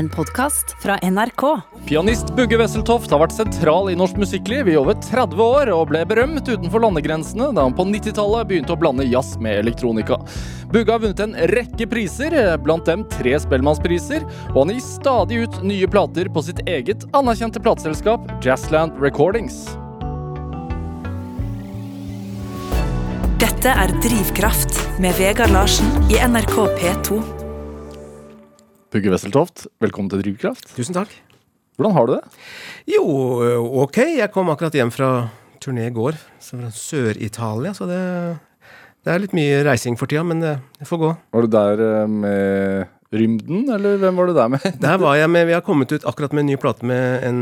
en podkast fra NRK. Pianist Bugge Wesseltoft har vært sentral i norsk musikkliv i over 30 år, og ble berømt utenfor landegrensene da han på 90-tallet begynte å blande jazz med elektronika. Bugge har vunnet en rekke priser, blant dem tre Spellemannspriser, og han gir stadig ut nye plater på sitt eget anerkjente plateselskap Jazzland Recordings. Dette er Drivkraft med Vegard Larsen i NRK P2. Bugge Wesseltoft, velkommen til Drivkraft. Tusen takk. Hvordan har du det? Jo, ok. Jeg kom akkurat hjem fra turné i går. Fra Sør-Italia, så det, det, er litt mye reising for tida, men det, det får gå. Var du der eh, med Rymden, eller hvem var du der med? Der var jeg med, Vi har kommet ut akkurat med en ny plate med en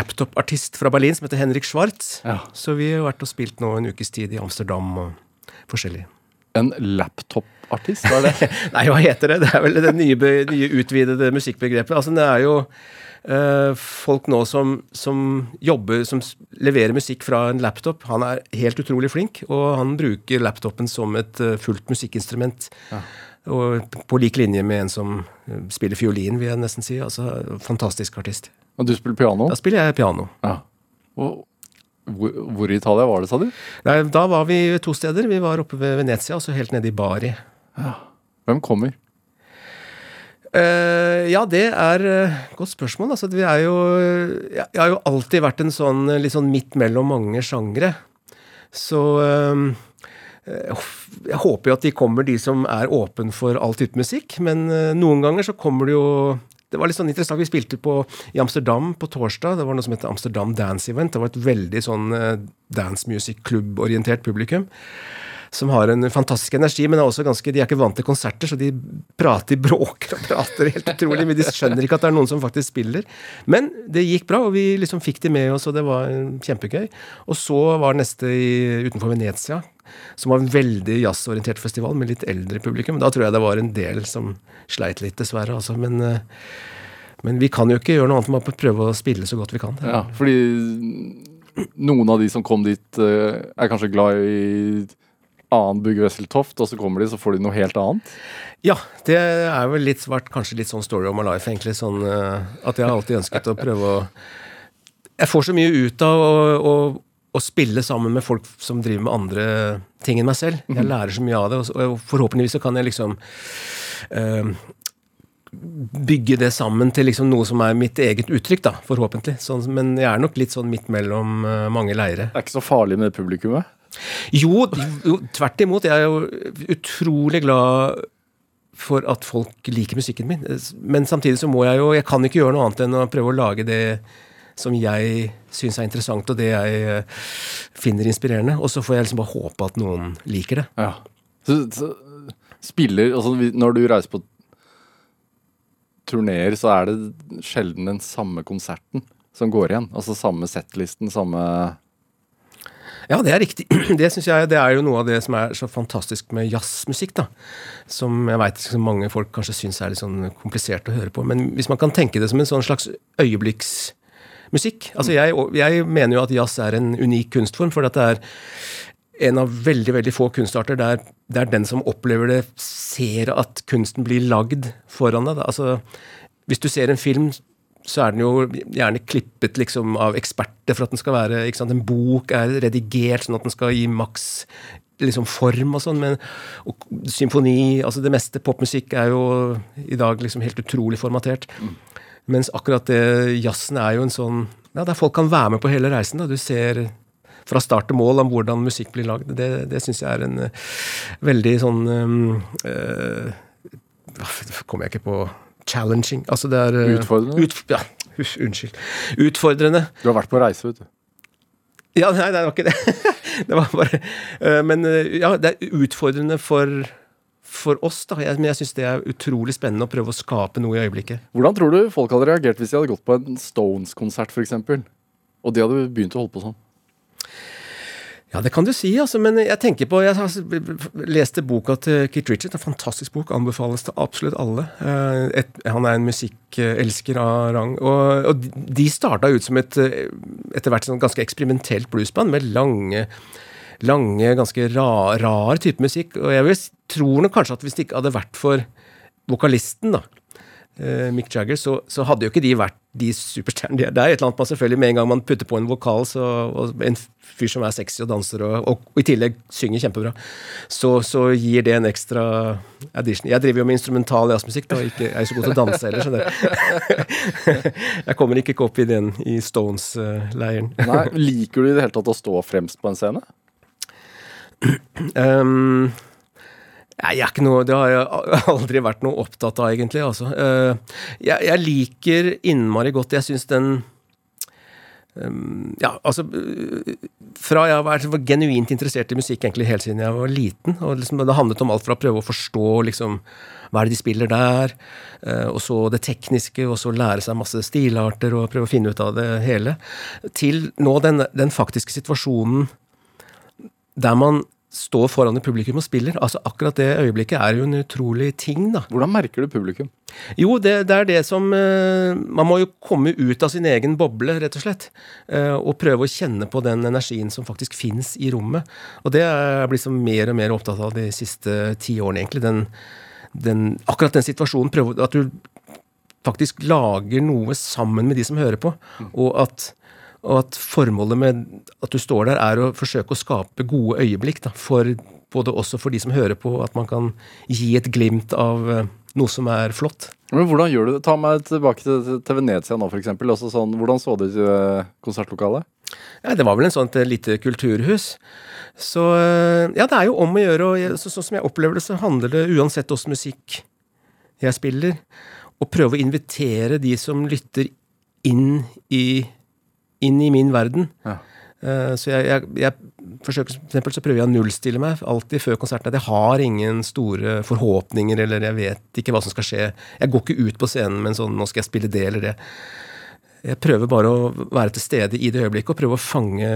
laptop-artist fra Berlin som heter Henrik Schwartz. Ja. Så vi har vært og spilt nå en ukes tid i Amsterdam og forskjellig. En laptop-artist, hva er det? Nei, hva heter det? Det er vel det nye, nye utvidede musikkbegrepet. Altså, det er jo uh, folk nå som, som, jobber, som leverer musikk fra en laptop. Han er helt utrolig flink, og han bruker laptopen som et uh, fullt musikkinstrument. Ja. Og på lik linje med en som eh, spiller fiolin, vil jeg nesten si. Altså, fantastisk artist. Og du spiller piano? Da spiller jeg piano. Ja. Og hvor, hvor, i Italia var det, sa du? Nei, da var vi to steder. Vi var oppe ved Venezia, altså helt nede i Bari. Hvem kommer? Uh, ja, det er uh, godt spørsmål. Altså, vi er jo Jeg, jeg har jo alltid vært en sånn litt sånn midt mellom mange sjangre. Så uh, jeg håper jo at de kommer, de som er åpen for all type musikk. Men noen ganger så kommer det jo det var litt sånn interessant. Vi spilte på, i Amsterdam på torsdag. Det var noe som heter Amsterdam Dance Event. Det var et veldig sånn dance music klubb-orientert publikum som har en fantastisk energi, men er ganske, de er ikke vant til konserter, så de prater, bråker og prater helt utrolig men De skjønner ikke at det er noen som faktisk spiller. Men det gikk bra, og vi liksom fikk de med oss, og det var kjempegøy. Og så var neste i, utenfor Venezia, som var en veldig jazzorientert festival med litt eldre publikum. Da tror jeg det var en del som sleit litt, dessverre. Altså. Men, eh, men vi kan jo ikke gjøre noe annet enn å prøve å spille så godt vi kan. Ja, fordi noen av de som kom dit, eh, er kanskje glad i annen Bugge Wesseltoft, og så kommer de, så får de noe helt annet? Ja, det er vel litt vært kanskje litt sånn story of my life, egentlig. Sånn uh, at jeg har alltid ønsket å prøve å Jeg får så mye ut av å, å, å, spille sammen med folk som driver med andre ting enn meg selv. Jeg mhm. lærer så mye av det, og, forhåpentligvis så kan jeg liksom uh, bygge det sammen til liksom noe som er mitt eget uttrykk, da, forhåpentlig. Sånn, men jeg er nok litt sånn midt mellom uh, mange leire. Det er ikke så farlig med publikummet? Jo, jo, tvert imot. Jeg er jo utrolig glad for at folk liker musikken min. Men samtidig så må jeg jo Jeg kan ikke gjøre noe annet enn å prøve å lage det som jeg syns er interessant, og det jeg eh, finner inspirerende. Og så får jeg liksom bare håpe at noen liker det. Ja. Så, så spiller Altså når du reiser på turneer, så er det sjelden den samme konserten som går igjen? Altså samme settlisten, samme ja, det er riktig. Det synes jeg, det er jo noe av det som er så fantastisk med jazzmusikk. da, Som jeg veit mange folk kanskje syns er litt sånn komplisert å høre på. Men hvis man kan tenke det som en sånn slags øyeblikksmusikk altså jeg, jeg mener jo at jazz er en unik kunstform, for det er en av veldig veldig få kunstarter der det er den som opplever det, ser at kunsten blir lagd foran deg. Altså, hvis du ser en film så er den jo gjerne klippet liksom av eksperter for at den skal være ikke sant, En bok er redigert sånn at den skal gi maks liksom form og sånn. Og symfoni altså Det meste popmusikk er jo i dag liksom helt utrolig formatert. Mens akkurat det jazzen er jo en sånn ja, Der folk kan være med på hele reisen. da, Du ser fra start til mål om hvordan musikk blir lagd. Det, det syns jeg er en uh, veldig sånn um, uh, Kommer jeg ikke på challenging. Altså det er eh, Utfordrende? Ut, ja, unnskyld. Utfordrende. Du har vært på reise, vet du. Ja, nei, det var ikke det. det var bare uh, Men uh, ja, det er utfordrende for, for oss, da. Jeg, men jeg syns det er utrolig spennende å prøve å skape noe i øyeblikket. Hvordan tror du folk hadde reagert hvis de hadde gått på en Stones-konsert, f.eks., og de hadde begynt å holde på sånn? Ja, det kan du si, altså, men jeg tenker på Jeg leste boka til Keith Richard, en fantastisk bok. Anbefales til absolutt alle. Eh, et, han er en musikkelsker av rang. Og, og de starta ut som et etter hvert sånn ganske eksperimentelt bluesband med lange, lange ganske rar, rar type musikk. Og jeg vil, tror nok kanskje at hvis det ikke hadde vært for vokalisten, da, Mick Jagger, så, så, hadde jo ikke de vært de superstjernene de er. Det er et eller annet man selvfølgelig Med en gang man putter på en vokal, så, og en fyr som er sexy og danser, og, og, og i tillegg synger kjempebra, så, så, gir det en ekstra addition. Jeg driver jo med instrumental jazzmusikk, da, ikke, jeg er ikke så god til å danse heller, skjønner Jeg kommer ikke opp i den i Stones-leiren. Nei, Liker du i det hele tatt å stå fremst på en scene? Um, jeg er ikke noe, Det har jeg aldri vært noe opptatt av, egentlig. Altså. Eh, jeg, jeg liker innmari godt Jeg syns den um, Ja, altså Fra jeg har vært genuint interessert i musikk egentlig helt siden jeg var liten. og liksom, Det handlet om alt fra å prøve å forstå liksom, hva er det de spiller der, eh, og så det tekniske, og så lære seg masse stilarter og prøve å finne ut av det hele, til nå den, den faktiske situasjonen der man står foran et publikum og spiller. Altså Akkurat det øyeblikket er jo en utrolig ting, da. Hvordan merker du publikum? Jo, det, det er det som uh, Man må jo komme ut av sin egen boble, rett og slett. Uh, og prøve å kjenne på den energien som faktisk fins i rommet. Og det er jeg blitt mer og mer opptatt av de siste ti årene, egentlig. Den, den, akkurat den situasjonen. Prøve at du faktisk lager noe sammen med de som hører på. Og at og at formålet med at du står der, er å forsøke å skape gode øyeblikk. Da, for, både også for de som hører på, at man kan gi et glimt av uh, noe som er flott. Men hvordan gjør du det? Ta meg tilbake til, til Venezia nå, f.eks. Sånn, hvordan så det ut i konsertlokalet? Ja, det var vel en sånt lite kulturhus. Så ja, det er jo om å gjøre. og så, Sånn som jeg opplever det, så handler det uansett åssen musikk jeg spiller, å prøve å invitere de som lytter inn i inn i min verden. Ja. Uh, så jeg, jeg, jeg, forsøker, for eksempel så prøver jeg å nullstille meg alltid før konserten. At jeg har ingen store forhåpninger, eller jeg vet ikke hva som skal skje. Jeg går ikke ut på scenen med en sånn 'nå skal jeg spille det eller det'. Jeg prøver bare å være til stede i det øyeblikket og prøve å fange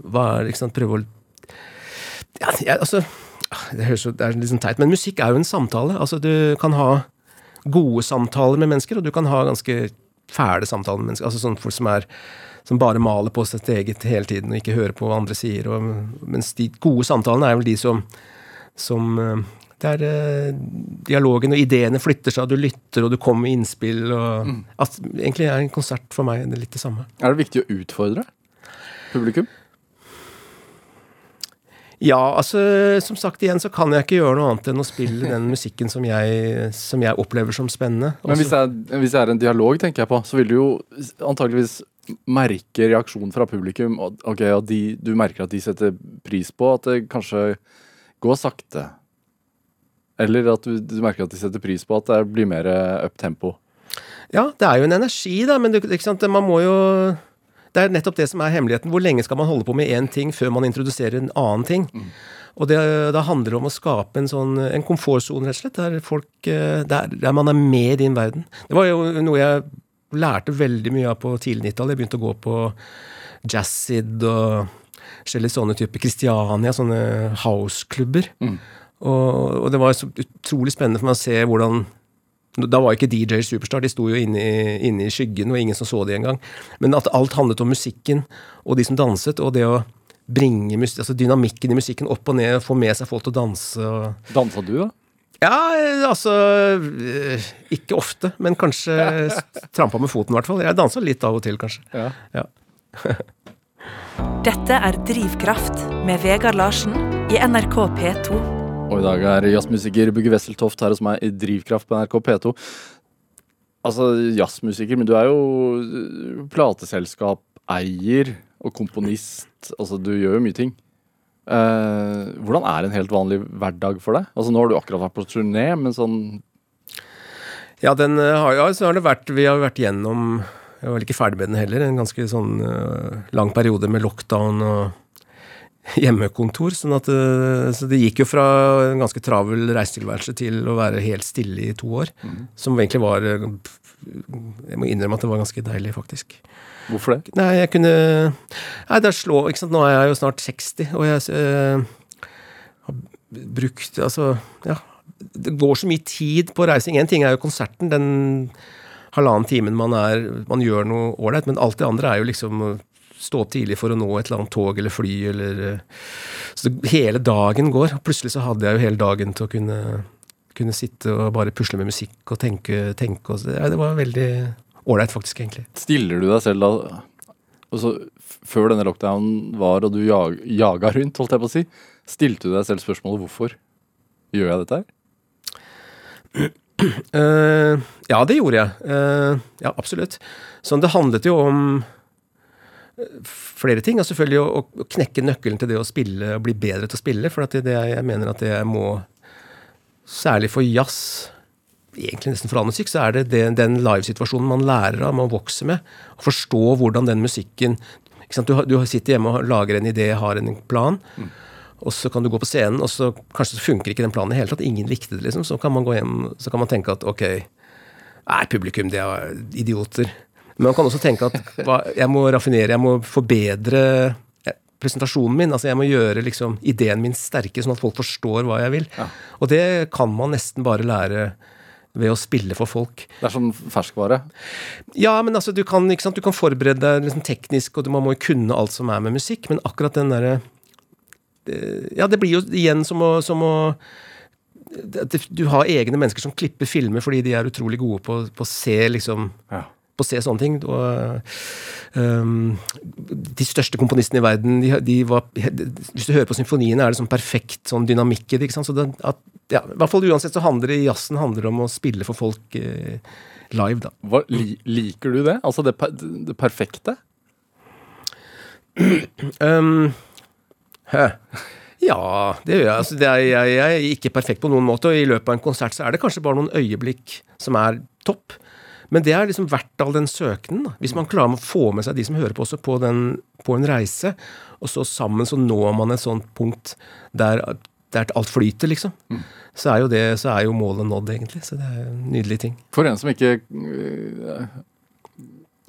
hva er det, ikke sant, Prøve å ja, jeg, altså, det, høres, jo, det er litt sånn teit, men musikk er jo en samtale. Altså, du kan ha gode samtaler med mennesker, og du kan ha ganske fæle samtaler med mennesker. Altså sånn folk som er som bare maler på sitt eget hele tiden og ikke hører på hva andre sier. Og, mens de gode samtalene er vel de som, som eh, der eh, dialogen og ideene flytter seg, og du lytter og du kommer med innspill. Og, mm. at, egentlig er en konsert for meg det litt det samme. Er det viktig å utfordre publikum? Ja, altså som sagt igjen så kan jeg ikke gjøre noe annet enn å spille den musikken som jeg, som jeg opplever som spennende. Men hvis det, er, hvis det, er, en dialog, tenker jeg på, så vil du jo antageligvis merke reaksjonen fra publikum. Ok, og de, Du merker at de setter pris på at det kanskje går sakte. Eller at du, du merker at de setter pris på at det blir mer up tempo. Ja, det er jo en energi, da, men det, man må jo det er nettopp det som er hemmeligheten. Hvor lenge skal man holde på med én ting før man introduserer en annen ting? Mm. Og det, det, handler om å skape en sånn en komfortsone, rett og slett, der, folk, eh, der, der, man er med i din verden. Det var jo noe jeg lærte veldig mye av på tidlig 90-tall. Jeg begynte å gå på Jazzid og forskjellige sånne typer Christiania, sånne house-klubber. Mm. Og, og, det var utrolig spennende for meg å se hvordan da var ikke DJ Superstar, de sto jo inne i, inne i skyggen, og ingen som så de engang. Men at alt handlet om musikken og de som danset, og det å bringe altså dynamikken i musikken opp og ned, få med seg folk til å danse. Og... Dansa du, da? Ja, altså eh, Ikke ofte, men kanskje trampa med foten, i hvert fall. Jeg dansa litt av og til, kanskje. Ja. ja. Dette er Drivkraft med Vegard Larsen i NRK P2. Og i dag er jazzmusiker Bugge Wesseltoft her hos meg i Drivkraft på NRK P2. Altså, jazzmusiker, men du er jo øh, plateselskapeier og komponist. Altså, du gjør jo mye ting. Eh, hvordan er en helt vanlig hverdag for deg? Altså, Nå har du akkurat vært på turné, men sånn Ja, den øh, har, ja, så har det vært Vi har vært gjennom Jeg var vel ikke ferdig med den heller. En ganske sånn uh, lang periode med lockdown og hjemmekontor. sånn at uh, så det gikk jo fra en ganske travel reisetilværelse til å være helt stille i to år. Mm. Som egentlig var eh, Jeg må innrømme at det var ganske deilig, faktisk. Hvorfor det? Nei, jeg kunne Nei, det er slå, ikke sant? Nå er jeg jo snart 60, og jeg øh, har brukt Altså, ja. Det går så mye tid på reising. Én ting er jo konserten, den halvannen timen man er Man gjør noe ålreit, men alt det andre er jo liksom stå opp tidlig for å nå et eller annet tog eller fly eller eh, Så hele dagen går. Plutselig så hadde jeg jo hele dagen til å kunne kunne sitte og bare pusle med musikk og tenke, tenke og så, Det var veldig ålreit, faktisk, egentlig. Stiller du deg selv da altså, Før denne lockdownen var, og du jag, jaga rundt, holdt jeg på å si, stilte du deg selv spørsmålet hvorfor gjør jeg dette her? Uh, ja, det gjorde jeg. Uh, ja, absolutt. Sånn, det handlet jo om eh, flere ting. Og selvfølgelig å, å knekke nøkkelen til det å spille og bli bedre til å spille. For det, det, jeg mener at det jeg må Særlig for jazz, egentlig nesten for all musikk, så er det, den, den livesituasjonen man lærer av, man vokser med. Å forstå hvordan den musikken? Du, du sitter hjemme og lager en idé, har en plan. Og så kan du gå på scenen, og så kanskje så funker ikke den planen i hele tatt. Ingen likte det, liksom. Så kan man gå hjem så kan man tenke at ok, nei, publikum, det er idioter. Men man kan også tenke at hva, jeg må raffinere, jeg må forbedre eh, presentasjonen min. altså Jeg må gjøre liksom ideen min sterkere, sånn at folk forstår hva jeg vil. Og det kan man nesten bare lære ved å spille for folk. Det er som ferskvare. Ja, men altså, du kan, sant? Du kan forberede deg liksom teknisk, og du- man må jo kunne alt som er med musikk, men akkurat den derre eh, Ja, det blir jo igjen som å, som å det- Du har egne mennesker som klipper filmer fordi de er utrolig gode på, på å se liksom Ja. På å se sånne ting. Og, um, de største komponistene i verden, de, de var, hvis du hører på symfoniene, er det sånn perfekt sånn dynamikk i det. Så det, at, ja, I hvert fall uansett så handler det i jazzen handler om å spille for folk eh, live, da. Hva, li, liker du det? Altså det, det perfekte? Um, hæ. Ja, det gjør jeg. Altså, det er, jeg. Jeg er ikke perfekt på noen måte, og i løpet av en konsert så er det kanskje bare noen øyeblikk som er topp. Men det er liksom verdt all den søkenen. Da. Hvis man klarer å få med seg de som hører på også, på, den, på en reise, og så sammen så når man et sånt punkt der, der alt flyter, liksom. Så er jo det, så er jo målet nådd, egentlig. Så det er en nydelig ting. For en som ikke øh,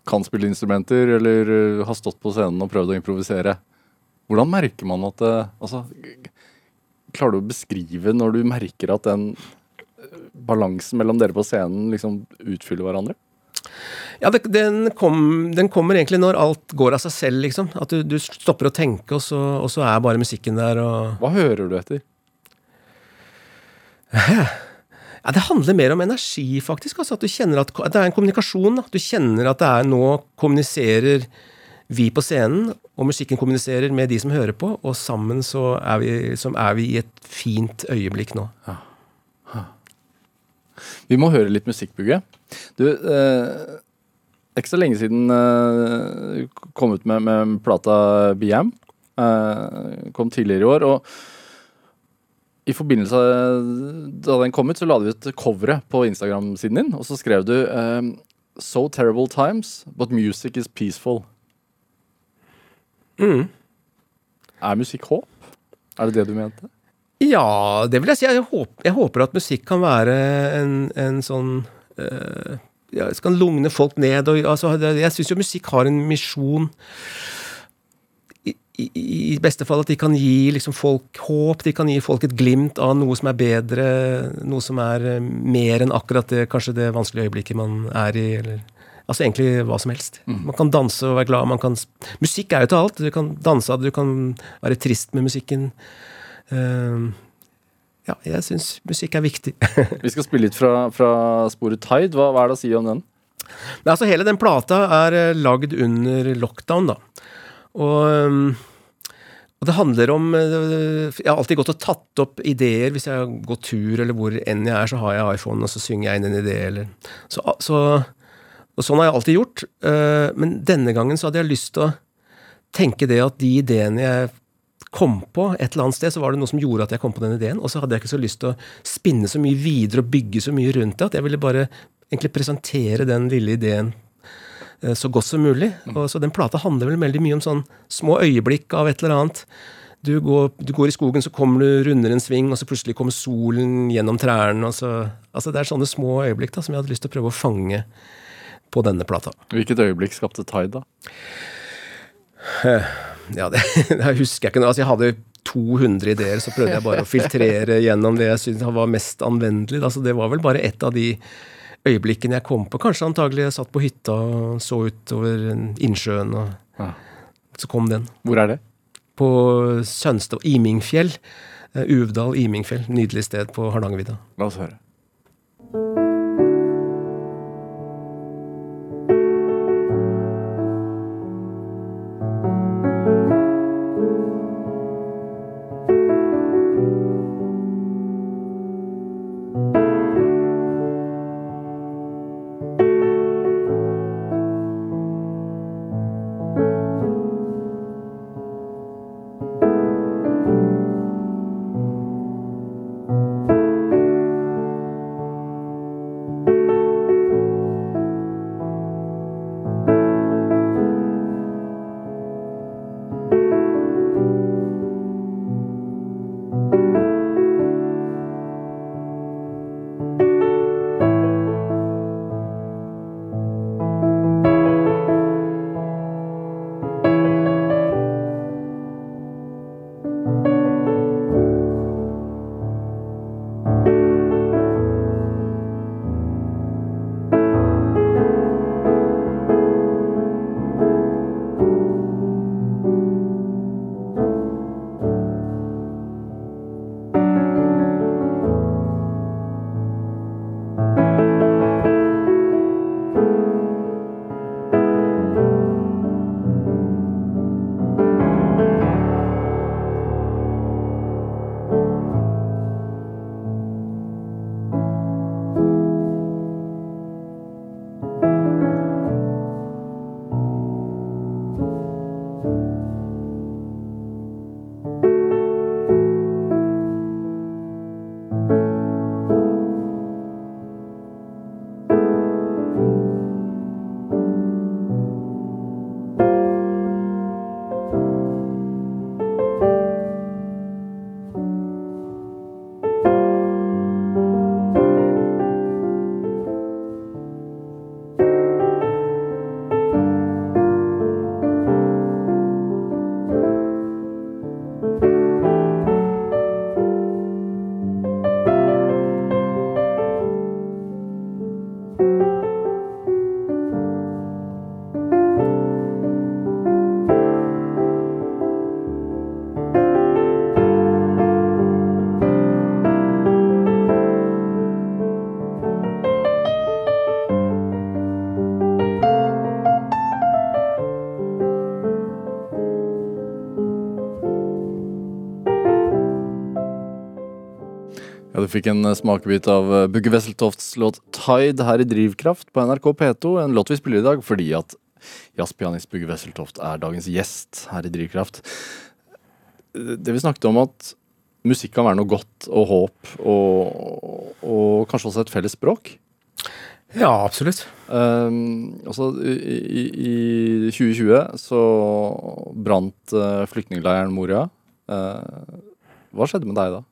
kan spille instrumenter, eller øh, har stått på scenen og prøvd å improvisere, hvordan merker man at det Altså, klarer du å beskrive når du merker at den balansen mellom dere på scenen liksom utfyller hverandre? Ja, det, den, kom, den kommer egentlig når alt går av seg selv, liksom. At du, du stopper å tenke, og så, og så er bare musikken der, og Hva hører du etter? Ja, Det handler mer om energi, faktisk. Altså, at du kjenner at at det er en kommunikasjon. Da. Du kjenner at det er nå kommuniserer vi på scenen, og musikken kommuniserer med de som hører på, og sammen så er vi, er vi i et fint øyeblikk nå. Vi må høre litt musikk, Bugge. Du, eh, ikke så lenge siden eh, kom ut med, med plata BM. Eh, kom tidligere i år. Og i forbindelse da den kom ut, så la du ut coveret på Instagram-siden din, og så skrev du eh, So terrible times, but music is peaceful. Mm. Er musikk håp? Er det det du mente? Ja, det vil jeg si. Jeg håper, jeg håper at musikk kan være en, en sånn eh, ja, Skal lugne folk ned. Og, altså, jeg syns jo musikk har en misjon. I, i, I beste fall at de kan gi liksom, folk håp. De kan gi folk et glimt av noe som er bedre. Noe som er eh, mer enn akkurat det kanskje det vanskelige øyeblikket man er i. eller Altså egentlig hva som helst. Man kan danse og være glad. Man kan, musikk er jo til alt. Du kan danse av det, du kan være trist med musikken. Eh, ja, jeg syns musikk er viktig. Vi skal spille litt fra, fra sporet Tide. Hva, hva er det å si om den? Nei, altså, hele den plata er eh, lagd under lockdown, da. Og, um, og det handler om eh, Jeg har alltid gått og tatt opp ideer hvis jeg gått tur, eller hvor enn jeg er, så har jeg iPhone, og så synger jeg inn en idé, eller så, så, Og sånn har jeg alltid gjort. eh, men denne gangen så hadde jeg lyst til å tenke det at de ideene jeg kom på et eller annet sted, så var det noe som gjorde at jeg kom på den ideen, og så hadde jeg ikke så lyst til å spinne så mye videre og bygge så mye rundt det, at jeg ville bare egentlig presentere den lille ideen eh, så godt som mulig. Og så den plata handler vel veldig mye om sånn små øyeblikk av et eller annet. Du går, du går i skogen, så kommer du runder en sving, og så plutselig kommer solen gjennom trærne. og så, altså Det er sånne små øyeblikk da, som jeg hadde lyst til å prøve å fange på denne plata. Hvilket øyeblikk skapte Tide, da? Ja, det, det husker jeg ikke nå. Altså, jeg hadde 200 ideer, så prøvde jeg bare å filtrere gjennom det jeg syntes var mest anvendelig. Altså, det var vel bare ett av de øyeblikkene jeg kom på. Kanskje antagelig jeg satt på hytta og så utover innsjøen, og Ja. så kom den. Hvor er det? På Sønstad Imingfjell. Eh, Uvdal, Imingfjell. Nydelig sted på Hardangervidda. La oss høre. Fikk en eh, smakebit av eh, Bugge Wesseltofts låt 'Tide' her i Drivkraft på NRK P2. En låt vi spiller i dag fordi at jazzpianist Bugge Wesseltoft er dagens gjest her i Drivkraft. Det vi snakket om at musikk kan være noe godt og håp, og, og kanskje også et felles språk. Ja, absolutt. Um, altså, i, i, I 2020 så brant uh, flyktningleiren Moria. Uh, hva skjedde med deg da?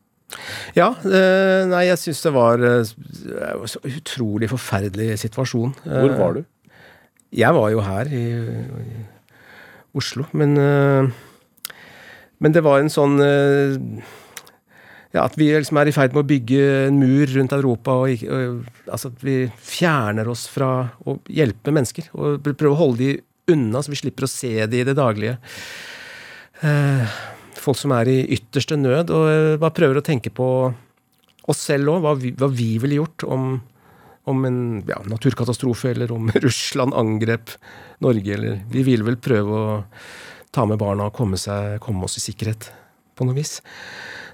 Ja, eh, nei, jeg syns det var eh, en så utrolig forferdelig situasjon. Hvor var du? Jeg var jo her i, i Oslo, men eh, Men det var en sånn eh, Ja, at vi liksom er i ferd med å bygge en mur rundt Europa, og, og altså at vi fjerner oss fra å hjelpe mennesker. Og prøve å holde de unna, så vi slipper å se de i det daglige. Eh, folk som er i ytterste nød, og eh, bare prøver å tenke på oss selv òg, hva, vi- hva vi ville gjort om, om en ja, naturkatastrofe, eller om Russland angrep Norge, eller Vi ville vel prøve å ta med barna og komme, seg, komme oss i sikkerhet på noe vis.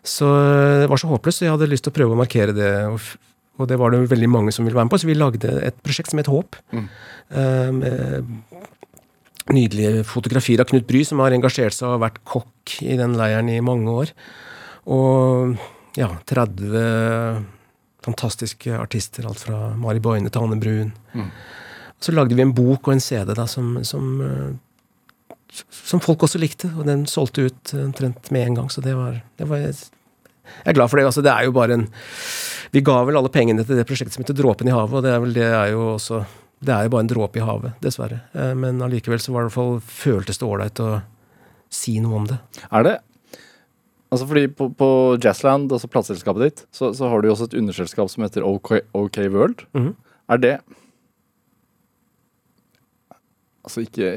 Så eh, det var så håpløst, så jeg hadde lyst til å prøve å markere det. Og, og det var det veldig mange som ville være med på, så vi lagde et prosjekt som het Håp. Mm. eh, med nydelige fotografier av Knut Bry, som har engasjert seg og vært kokk i den leiren i mange år. Og ja, 30 fantastiske artister, alt fra Mari Boine til Anne Brun. Mm. Så lagde vi en bok og en CD da, som, som, eh, som folk også likte, og den solgte ut omtrent med en gang. Så det var, det var Jeg er glad for det. altså Det er jo bare en Vi ga vel alle pengene til det prosjektet som heter Dråpen i havet, og det er vel det er jo også Det er jo bare en dråpe i havet, dessverre. Eh, Men allikevel så var det i hvert fall føltes det ålreit å si noe om det. Er det Altså fordi på, på Jazzland, altså plateselskapet ditt, så, så har du jo også et underselskap som heter OK, OK World. Mhm. Er det Altså ikke,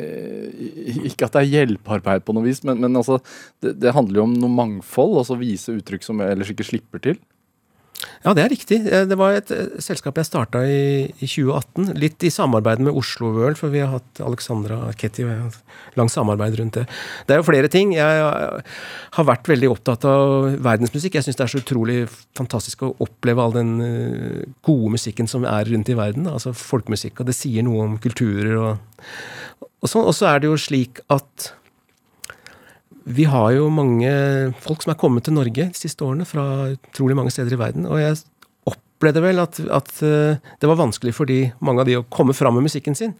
ikke at det er hjelpearbeid på noe vis, men, men altså, det, det, handler jo om noe mangfold. Altså vise uttrykk som jeg ellers ikke slipper til. Ja, det er riktig. Eh, det var et eh, selskap jeg starta i, i, 2018. Litt i samarbeid med Oslo World, for vi har hatt Alexandra Ketty og langt samarbeid rundt det. Det er jo flere ting. Jeg har vært veldig opptatt av verdensmusikk. Jeg syns det er så utrolig fantastisk å oppleve all den eh, gode musikken som er rundt i verden. Altså folkemusikk, og det sier noe om kulturer og, og sånn. Så er det jo slik at vi har jo mange folk som er kommet til Norge de siste årene fra utrolig mange steder i verden. Og jeg opplevde vel at, at eh, det var vanskelig for de, mange av de å komme fram med musikken sin.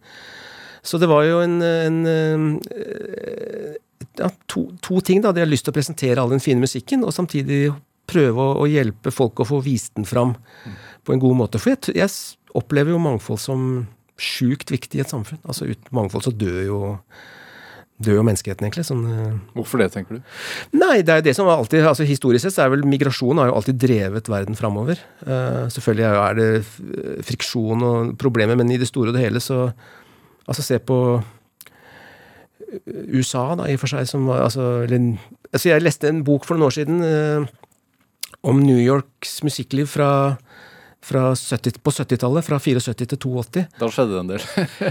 Så det var jo en, en eh, ja, to, to, ting. da, De har lyst til å presentere all den fine musikken, og samtidig prøve å, å hjelpe folk å få vist den fram på en god måte. For jeg, jeg opplever jo mangfold som sjukt viktig i et samfunn. Altså Uten mangfold så dør jo dør jo menneskeheten, egentlig. Sånn, eh. Hvorfor det, tenker du? Nei, det er jo det som alltid altså Historisk sett så er vel migrasjon har jo alltid drevet verden framover. Uh, selvfølgelig er det friksjon og problemer, men i det store og det hele så Altså, se på USA, da, i og for seg, som var altså, eller, altså Jeg leste en bok for noen år siden uh, om New Yorks musikkliv fra 70, på 70-tallet, fra 74 til 82. Da skjedde det en del.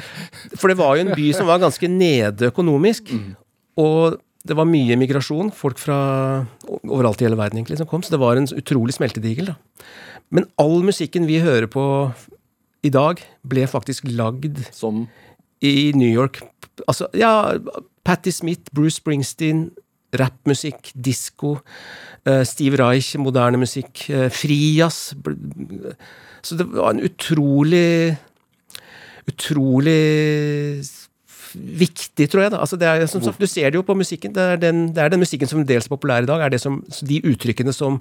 For det var jo en by som var ganske nede økonomisk. Mm. Og det var mye migrasjon, folk fra overalt i hele verden egentlig som kom. Så det var en utrolig smeltedigel. da. Men all musikken vi hører på i dag, ble faktisk lagd Som? i New York. Altså, ja, Patti Smith, Bruce Springsteen, rappmusikk, disko. Uh, Steve Reich, moderne musikk. Uh, Frijazz. Så det var en utrolig Utrolig viktig, tror jeg. da. Altså det er, som sagt, Du ser det jo på musikken. Det er, den, det er den musikken som dels er populær i dag. er det som, De uttrykkene som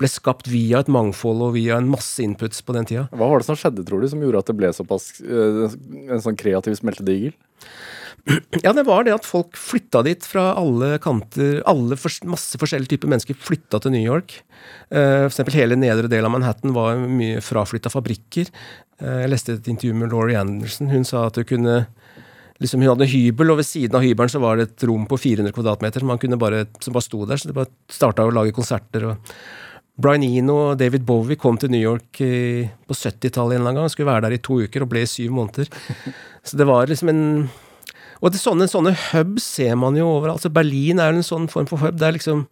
ble skapt via et mangfold og via en masse inputs på den tida. Hva var det som skjedde, tror du, som gjorde at det ble såpass uh, en sånn kreativ smeltedigel? Ja, det var det at folk flytta dit fra alle kanter. alle Masse forskjellige typer mennesker flytta til New York. Uh, for eksempel hele nedre del av Manhattan var mye fraflytta fabrikker. Uh, jeg leste et intervju med Laurie Anderson. Hun sa at hun kunne liksom Hun hadde hybel, og ved siden av hybelen så var det et rom på 400 kvadratmeter som, bare, som bare sto der. Så det bare starta å lage konserter. og Brian Eno og David Bowie kom til New York på 70-tallet en eller annen gang. Skulle være der i to uker og ble i syv måneder. Så det var liksom en og det, sånne, sånne hubs ser man jo overalt. Altså Berlin er jo en sånn form for hub. Der liksom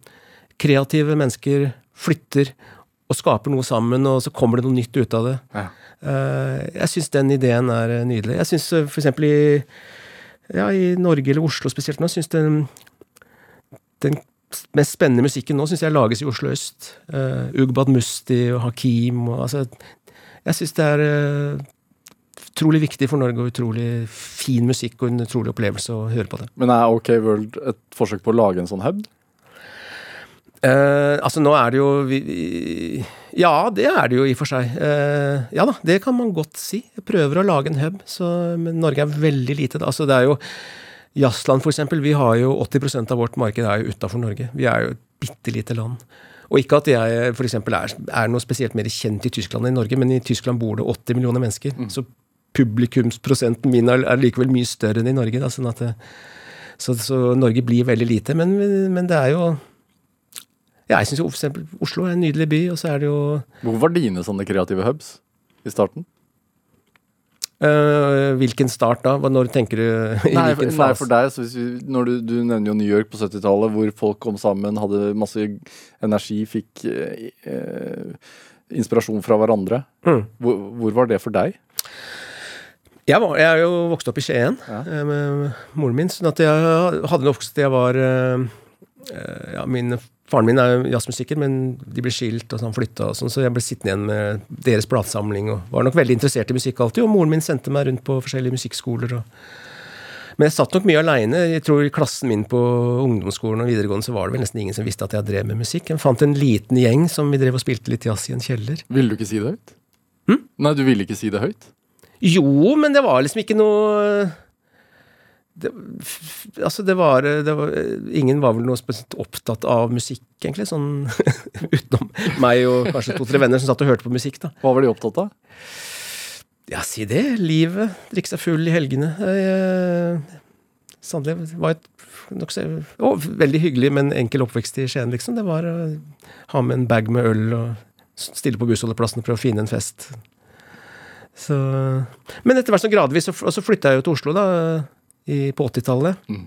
kreative mennesker flytter og skaper noe sammen, og så kommer det noe nytt ut av det. Ja. Uh, jeg syns den ideen er uh, nydelig. Jeg syns uh, f.eks. i ja, i Norge eller Oslo spesielt nå, syns den, den mest spennende musikken nå syns jeg lages i Oslo øst. Ugbad Musti og Hakim og altså Jeg syns det er utrolig viktig for Norge og utrolig fin musikk og en utrolig opplevelse å høre på det. Men er OK World et forsøk på å lage en sånn hub? Eh, altså, nå er det jo vi, Ja, det er det jo i og for seg. Eh, ja da, det kan man godt si. Jeg prøver å lage en hub, så, men Norge er veldig lite. Altså, det er jo Jazzland, eksempel. Vi har jo 80% av vårt marked er jo utafor Norge. Vi er jo et bitte lite land. Og ikke at jeg eksempel, er, er noe spesielt mer kjent i Tyskland enn i Norge, men i Tyskland bor det 80 millioner mennesker. Mm. Så publikumsprosenten min er, likevel mye større enn i Norge. Da, sånn at det, så, så, Norge blir veldig lite. Men, men det er jo ja, Jeg syns jo f.eks. Oslo er en nydelig by, og så er det jo Hvor var dine sånne kreative hubs i starten? Uh, hvilken start da? Når tenker du? i nei, hvilken fase? Nei, for deg, så vi, når du, du, nevner jo New York på 70-tallet, hvor folk kom sammen, hadde masse energi, fikk uh, inspirasjon fra hverandre. Mm. Hvor, hvor, var det for deg? Jeg, var, jeg er jo vokst opp i Skien ja. Eh, med moren min. sånn at jeg hadde nok til jeg var eh, eh, ja, min, Faren min er jazzmusiker, men de ble skilt og sånn flytta, og sånn, så jeg ble sittende igjen med deres platesamling og var nok veldig interessert i musikk alltid. Og moren min sendte meg rundt på forskjellige musikkskoler. Og, men jeg satt nok mye aleine. Jeg tror I klassen min på ungdomsskolen og videregående så var det vel nesten ingen som visste at jeg drev med musikk. Jeg fant en liten gjeng som vi drev og spilte litt jazz i en kjeller. Ville du ikke si det høyt? Hm? Nei, du ville ikke si det høyt? Jo, men det var liksom ikke noe det, altså det var, det var, Ingen var vel noe spesielt opptatt av musikk, egentlig. Sånn utenom meg og kanskje to-tre venner som satt og hørte på musikk. da. Hva var de opptatt av? Ja, si det. Livet. Drikke seg full i helgene. Sannelig var et nokså å, veldig hyggelig, men enkel oppvekst i Skien, liksom. Det var å ha med en bag med øl og stille på bussholdeplassen og prøve å finne en fest. Så, men etter hvert sånn gradvis, og så flytta jeg jo til Oslo da, i, på 80-tallet. Mm.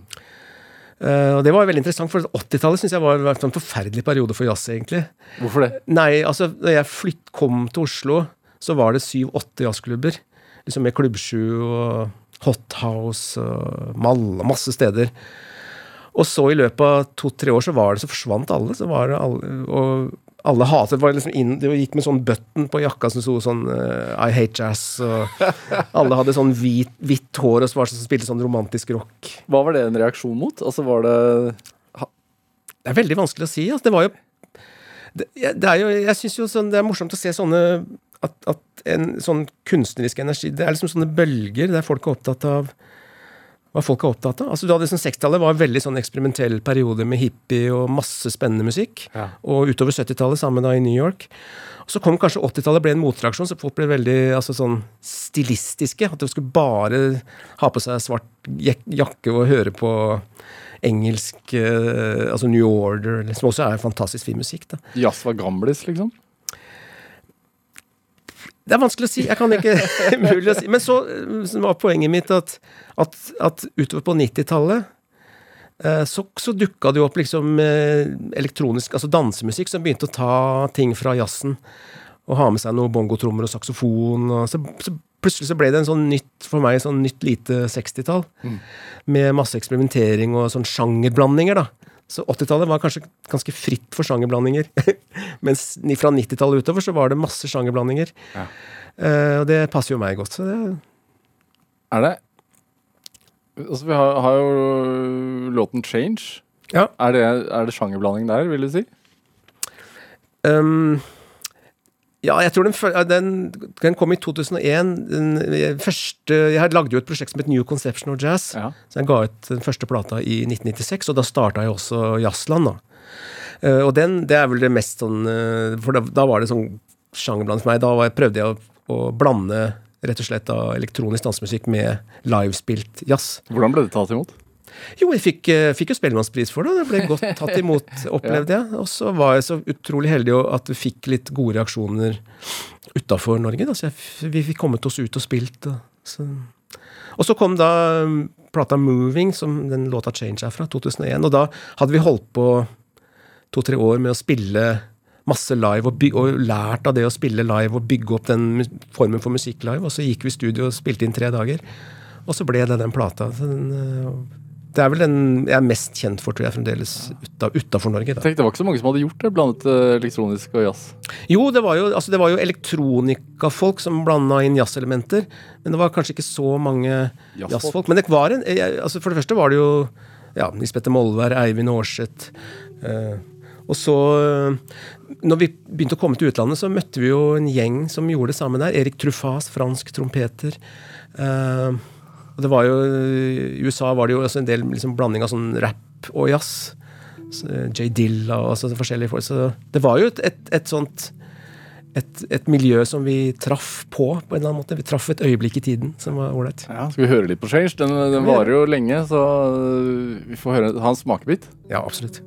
Uh, og det var veldig interessant, for 80-tallet syns jeg var, var en forferdelig periode for jazz, egentlig. Hvorfor det? Nei, altså, da jeg flytt, kom til Oslo, så var det syv-åtte jazzklubber. Liksom med Klubbsju og Hot House og Malla, masse steder. Og så i løpet av to-tre år så var det så forsvant alle. så var det alle, Og alle hatet det var liksom inn, Det gikk med sånn button på jakka som sto sånn uh, I hate jazz. Og alle hadde sånn hvit, hvitt hår og så var det sånn, spilte sånn romantisk rock. Hva var det en reaksjon mot? Altså var det Det er veldig vanskelig å si. Altså, det var jo det, det er jo, Jeg syns jo sånn, det er morsomt å se sånne at, at en sånn kunstnerisk energi Det er liksom sånne bølger der folk er opptatt av hva folk er opptatt av. Altså du hadde liksom 60-tallet var en veldig sånn eksperimentell periode med hippie og masse spennende musikk. Ja. Og utover 70-tallet, sammen da i New York. Og så kom kanskje 80-tallet, ble en motreaksjon, så folk ble veldig altså sånn stilistiske. At de skulle bare ha på seg svart jakke og høre på engelsk eh, Altså New Order, som også er fantastisk fin musikk. da. jazz var gamlis, liksom? Det er vanskelig å si. Jeg kan ikke mulig å si. Men så, så var poenget mitt at, at, at utover på 90-tallet eh, så, så dukka det jo opp liksom eh, elektronisk, altså dansemusikk, som begynte å ta ting fra jazzen. Og ha med seg noen bongotrommer og saksofon. Og så, så plutselig så ble det en sånn nytt for meg, sånn nytt lite 60-tall. Med masse eksperimentering og sånn sjangerblandinger, da. Så 80-tallet var kanskje ganske fritt for sjangerblandinger. Mens fra 90-tallet utover så var det masse sjangerblandinger. Ja. Uh, og det passer jo meg godt. Så det, Er det Altså, vi har, har jo låten 'Change'. ja. Er det, er det sjangerblanding der, vil du si? Um, ja, jeg tror den, den, den kom i 2001. Den første, jeg lagde jo et prosjekt som het New Conception of Jazz. Ja. Så jeg ga ut den første plata i 1996, og da starta jeg også Jazzland. da. Eh, og den, det er vel det mest sånn eh, For da, da var det sånn sjangerblanding for meg. Da var, jeg- prøvde jeg å, å blande rett og slett da elektronisk dansemusikk med livespilt jazz. Hvordan ble det tatt imot? Jo, jeg fikk, eh, fikk jo Spellemannspris for det, og det ble godt tatt imot, opplevde jeg. Og så var jeg så utrolig heldig at vi fikk litt gode reaksjoner utafor Norge. Da. Så jeg, vi fikk kommet oss ut og spilt. Og så, og så kom da um, plata 'Moving', som den låta 'Change' er fra, 2001. Og da hadde vi holdt på to-tre år med å spille masse live og, bygge, og lært av det å spille live og bygge opp den formen for musikk live. Og så gikk vi i studio og spilte inn tre dager. Og så ble det den plata. Den, øh, det er vel den jeg er mest kjent for, tror jeg, fremdeles uta, utafor Norge. Da. Tenk, Det var ikke så mange som hadde gjort det, blandet eh, elektronisk og jazz. Jo, det var jo, altså det var jo elektronikafolk som blanda inn jazzelementer. Men det var kanskje ikke så mange Jazzfolk. Men det var en, altså for det første var det jo ja, Nils Petter Molvær, Eivind Aarseth. Eh, og så, eh, når vi begynte å komme til utlandet, så møtte vi jo en gjeng som gjorde det samme der. Erik Truffas, fransk trompeter. Eh, og det var jo, I USA var det jo også en del liksom, blanding av sånn rap og jazz. Eh, J. Dilla og altså, forskjellige folk. Så det var jo et, et, et sånt et, et miljø som vi traff på, på en eller annen måte. Vi traff et øyeblikk i tiden som var ålreit. Ja, skal vi høre litt på Change? Den, den varer jo lenge, så eh, vi får høre, ha en smakebit. Ja, absolutt.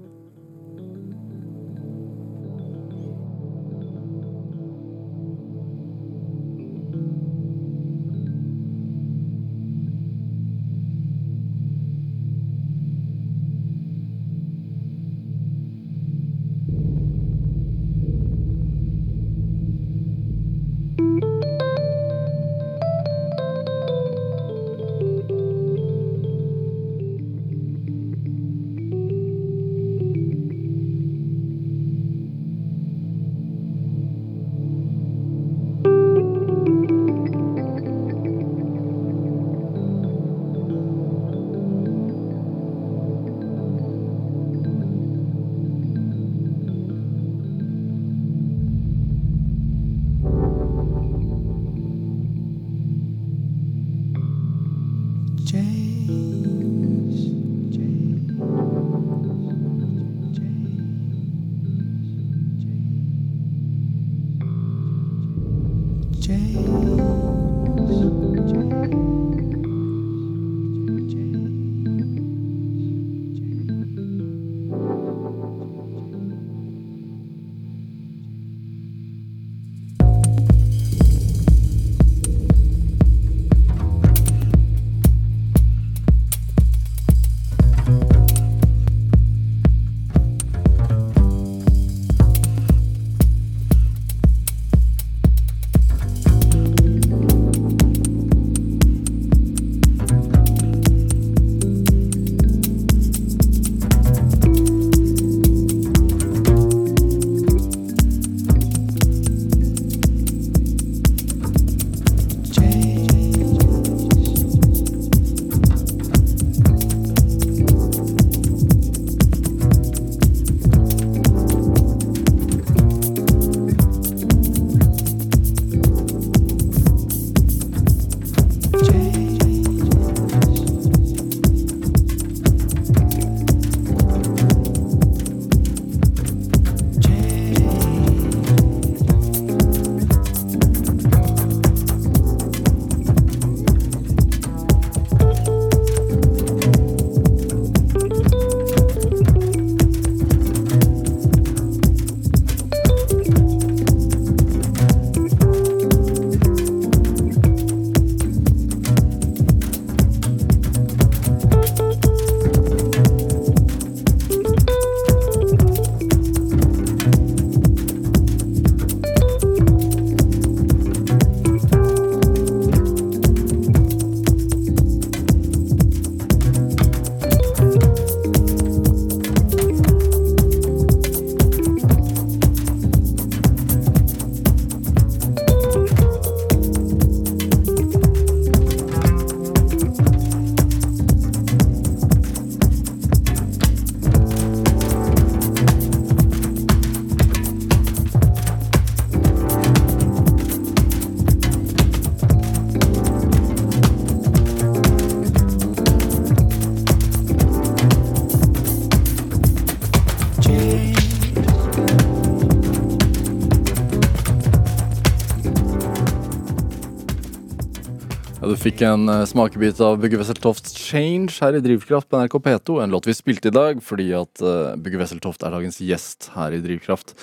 Fikk en eh, smakebit av Bugge Wesseltofts 'Change' her i Drivkraft på NRK P2. En låt vi spilte i dag fordi at uh, Bugge Wesseltoft er dagens gjest her i Drivkraft.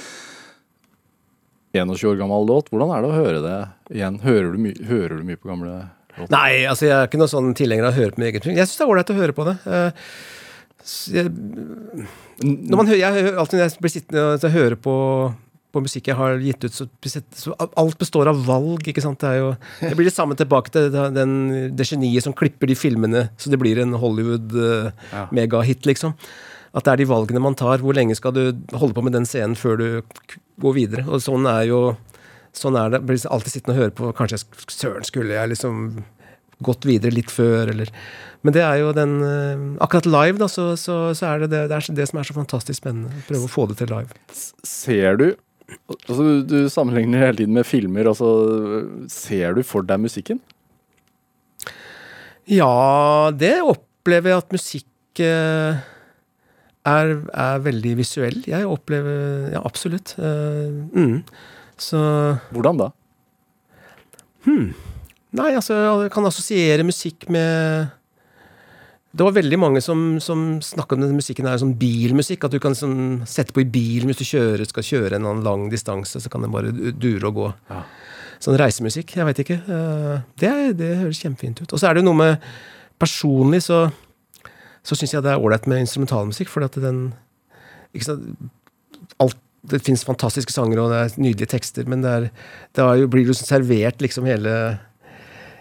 21 år gammel låt. Hvordan er det å høre det igjen? Hører du, hører du mye på gamle låter? Nei, altså jeg er ikke noen sånn tilhenger av å høre på min egen ting. Jeg syns det er ålreit å høre på det. Eh, jeg, når man hører, jeg, alltid når jeg blir sittende og hører på, på musikk jeg har gitt ut, så, så alt består av valg. ikke sant? Det, jo, det blir det samme tilbake til den, det geniet som klipper de filmene så det blir en Hollywood-megahit, liksom. At det er de valgene man tar. Hvor lenge skal du holde på med den scenen før du går videre? Og sånn er jo Sånn er det. Jeg Blir alltid sittende og høre på Kanskje søren skulle jeg liksom gått videre litt før, eller Men det er jo den eh, Akkurat live, da, så, så, så er det det, det er det som er så fantastisk spennende. Prøve å få det til live. Ser du altså, du- Du sammenligner hele tiden med filmer. Altså, ser du for deg musikken? Ja, det opplever jeg at musikk eh, er, er veldig visuell. Jeg opplever Ja, absolutt. Eh, mm. Så Hvordan da? Nei, altså, jeg kan assosiere musikk med Det var veldig mange som, som snakka om denne musikken her som bilmusikk. At du kan sånn, sette på i bilen hvis du kjører, skal kjøre en lang distanse. Så kan den bare dure og gå. Ja. Sånn reisemusikk. Jeg veit ikke. Eh, Det, det høres kjempefint ut. Og så er det jo noe med Personlig så, så syns jeg det er ålreit med instrumentalmusikk, fordi at den ikke sant, alt, Det fins fantastiske sanger, og det er nydelige tekster, men det, er, det jo, blir jo servert liksom hele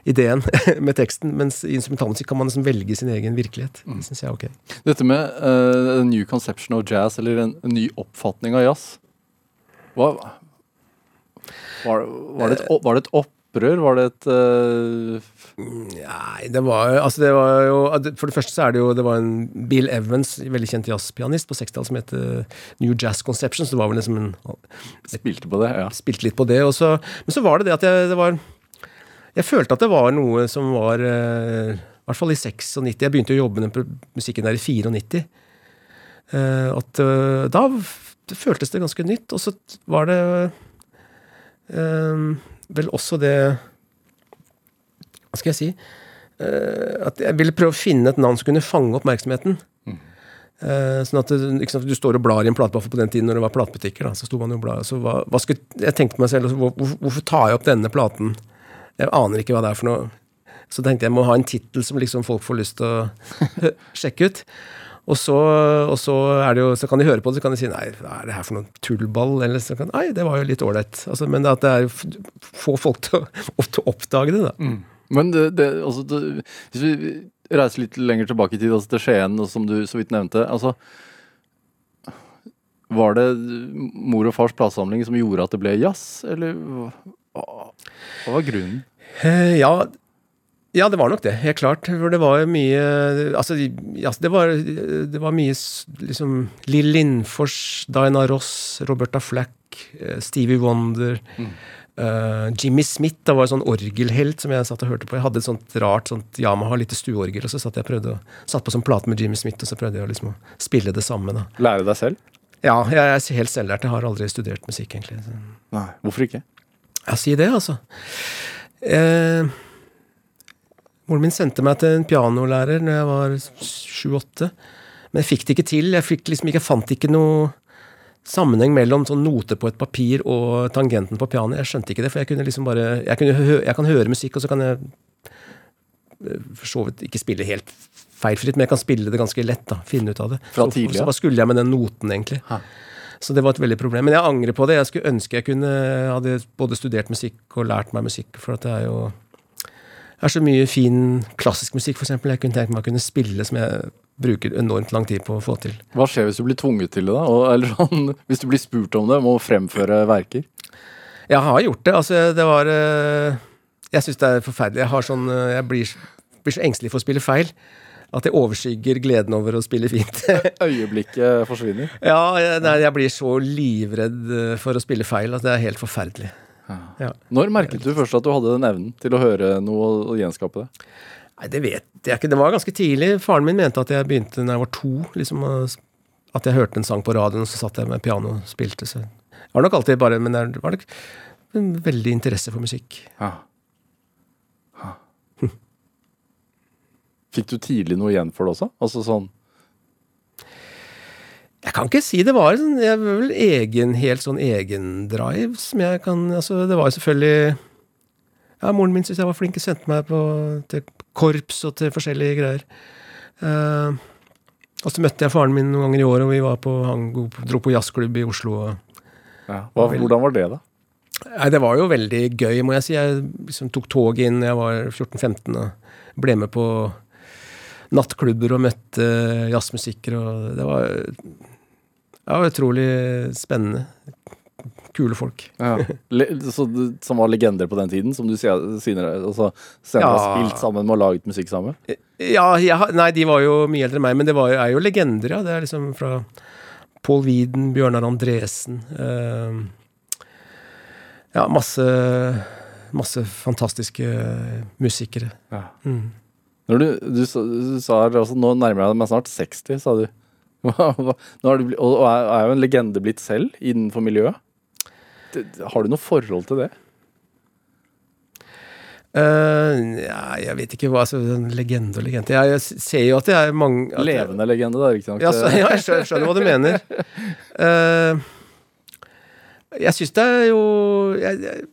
ideen med teksten. Mens i instrumentalmusikk kan man liksom velge sin egen virkelighet. Det syns jeg er ok. Dette med uh, a new conception of jazz, eller en, en ny oppfatning av jazz Hva Var, var, det, et, var det et opprør? Var det et uh... Nei, det var, altså det var jo For det første så er det jo Det var en Bill Evans, veldig kjent jazzpianist på 60-tallet, som het eh, New Jazz Conception. Så det var vel liksom en Spilte på det? Ja. Spilte litt på det. Så, men så var det det at jeg det var Jeg følte at det var noe som var eh, I hvert fall i 96. Jeg begynte å jobbe med den musikken der i 94. Eh, at eh, da føltes det ganske nytt. Og så var det vel også det Hva skal jeg si? At jeg ville prøve å finne et navn som kunne fange oppmerksomheten. Mm. sånn at sant, Du står og blar i en plate, i hvert fall på den tiden når det var platebutikker. så sto man jo blar, så hva, hva skulle, Jeg tenkte meg selv, altså, hvorfor, hvorfor tar jeg opp denne platen? Jeg aner ikke hva det er for noe. Så tenkte jeg jeg må ha en tittel som liksom folk får lyst til å sjekke ut. Og så, og så, jo, så kan de høre på det, så kan de si nei, hva er det her for noe tullball? Eller så kan nei, det var jo litt ålreit. Altså, men at det er få folk til å, til å oppdage det, da. Men det, det, altså, det, hvis vi reiser litt lenger tilbake i tid, altså til Skien, som du så vidt nevnte altså, Var det mor og fars platesamling som gjorde at det ble jazz, eller hva, var grunnen? Eh, ja, ja, det var nok det. Helt klart. For det var mye Altså, det, var, det var mye liksom Lill Lindfors, Diana Ross, Roberta Flack, eh, Stevie Wonder eh, Jimmy Smith da var en sånn orgelhelt som jeg satt og hørte på. Jeg hadde et sånt rart sånt Yamaha lite stueorgel, og så satt jeg prøvde å, satt på sånn plate med Jimmy Smith, og så prøvde jeg å liksom å spille det samme. da. Lære deg selv? Ja, jeg er helt selvlært. Jeg har aldri studert musikk, egentlig. Nei. Hvorfor ikke? Ja, si det, altså. Eh, moren min sendte meg til en pianolærer når jeg var sju-åtte. Men jeg fikk det ikke til. Jeg, liksom jeg fant ikke noe sammenheng mellom sånn noter på et papir og tangenten på pianoet. Jeg skjønte ikke det, for jeg kunne liksom bare Jeg, kunne hø jeg kan høre musikk, og så kan jeg eh, for så vidt ikke spille helt feilfritt, men jeg kan spille det ganske lett. da, Finne ut av det. Fra tidlig, tidlig, Så ja. hva skulle jeg med den noten, egentlig? Hæ. Så det var et veldig problem. Men jeg angrer på det. Jeg skulle ønske jeg kunne hadde både studert musikk og lært meg musikk. For at det er jo det er så mye fin klassisk musikk, f.eks. Jeg kunne tenkt meg å kunne spille som jeg bruker enormt lang tid på å få til. Hva skjer hvis du blir tvunget til det, da? Og, eller sånn, hvis du blir spurt om det, må fremføre verker? Jeg har gjort det. Altså, det var eh, Jeg syns det er forferdelig. Jeg har sånn eh, Jeg blir, blir så engstelig for å spille feil at jeg overskygger gleden over å spille fint. Øyeblikket forsvinner. ja, jeg, nei, jeg blir så livredd eh, for å spille feil at det er helt forferdelig. Ja. Når merket du først at du hadde den evnen til å høre noe og, gjenskape det? Nei, det vet jeg ikke. Det var ganske tidlig. Faren min mente at jeg begynte når jeg var to. liksom At jeg hørte en sang på radioen, og så satt jeg med piano og spilte. Så det var nok alltid bare Men det var nok en veldig interesse for musikk. Ja. Fikk du tidlig noe igjen for det også? Altså sånn Jeg kan ikke si det var sånn vel egen, helt sånn egendrive som jeg kan Altså, det var jo selvfølgelig Ja, moren min syntes jeg var flink, og sendte meg på, til korps og til forskjellige greier. Uh, og så møtte jeg faren min noen ganger i år, og vi var på, han dro på jazzklubb i Oslo. Og, ja. Hva, hvordan var det, da? Nei, Det var jo veldig gøy, må jeg si. Jeg liksom tok tog inn jeg var 14-15 og ble med på nattklubber og møtte jazzmusikere. Og det var, var utrolig spennende kule folk. Ja. Så, som var legender på den tiden, som du senere altså, ja. har spilt sammen med og laget musikk sammen? Ja, ja, nei, de var jo mye eldre enn meg, men det var, er jo legender, ja. Det er liksom fra Paul Wieden, Bjørnar Andresen uh, Ja, masse, masse fantastiske musikere. Ja. Mm. Når du, du, du sa altså, nå nærmer jeg meg snart 60, sa du. Nå er du og er, jo en legende blitt selv innenfor miljøet? Har du noe forhold til det? Uh, ja, jeg vet ikke hva altså, Legende og legende jeg, jeg, ser jo at det er mange Levende legende, da, riktignok. Ja, så, ja, jeg skjønner, skjønner, hva du mener. Uh, jeg syns det er jo jeg, jeg,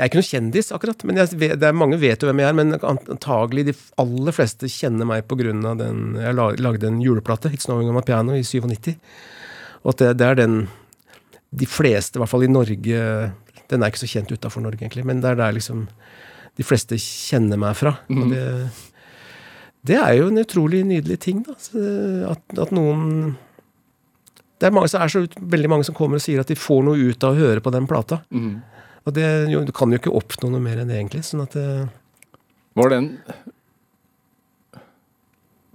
jeg, er ikke noen kjendis, akkurat. men vet, det er Mange vet jo hvem jeg er, men antagelig de aller fleste kjenner meg pga. den Jeg lagde en juleplate, 'It's Snowing on my piano', i 97. Og at det, det er den de fleste, i hvert fall i Norge Den er ikke så kjent utafor Norge, egentlig, men det er der liksom de fleste kjenner meg fra. Mm. Og det, det, er jo en utrolig nydelig ting, da. At, at noen Det er, mange, er så veldig mange som kommer og sier at de får noe ut av å høre på den plata. Mm. Og det, jo, du kan jo ikke oppnå noe mer enn det, egentlig. sånn at det, Var det en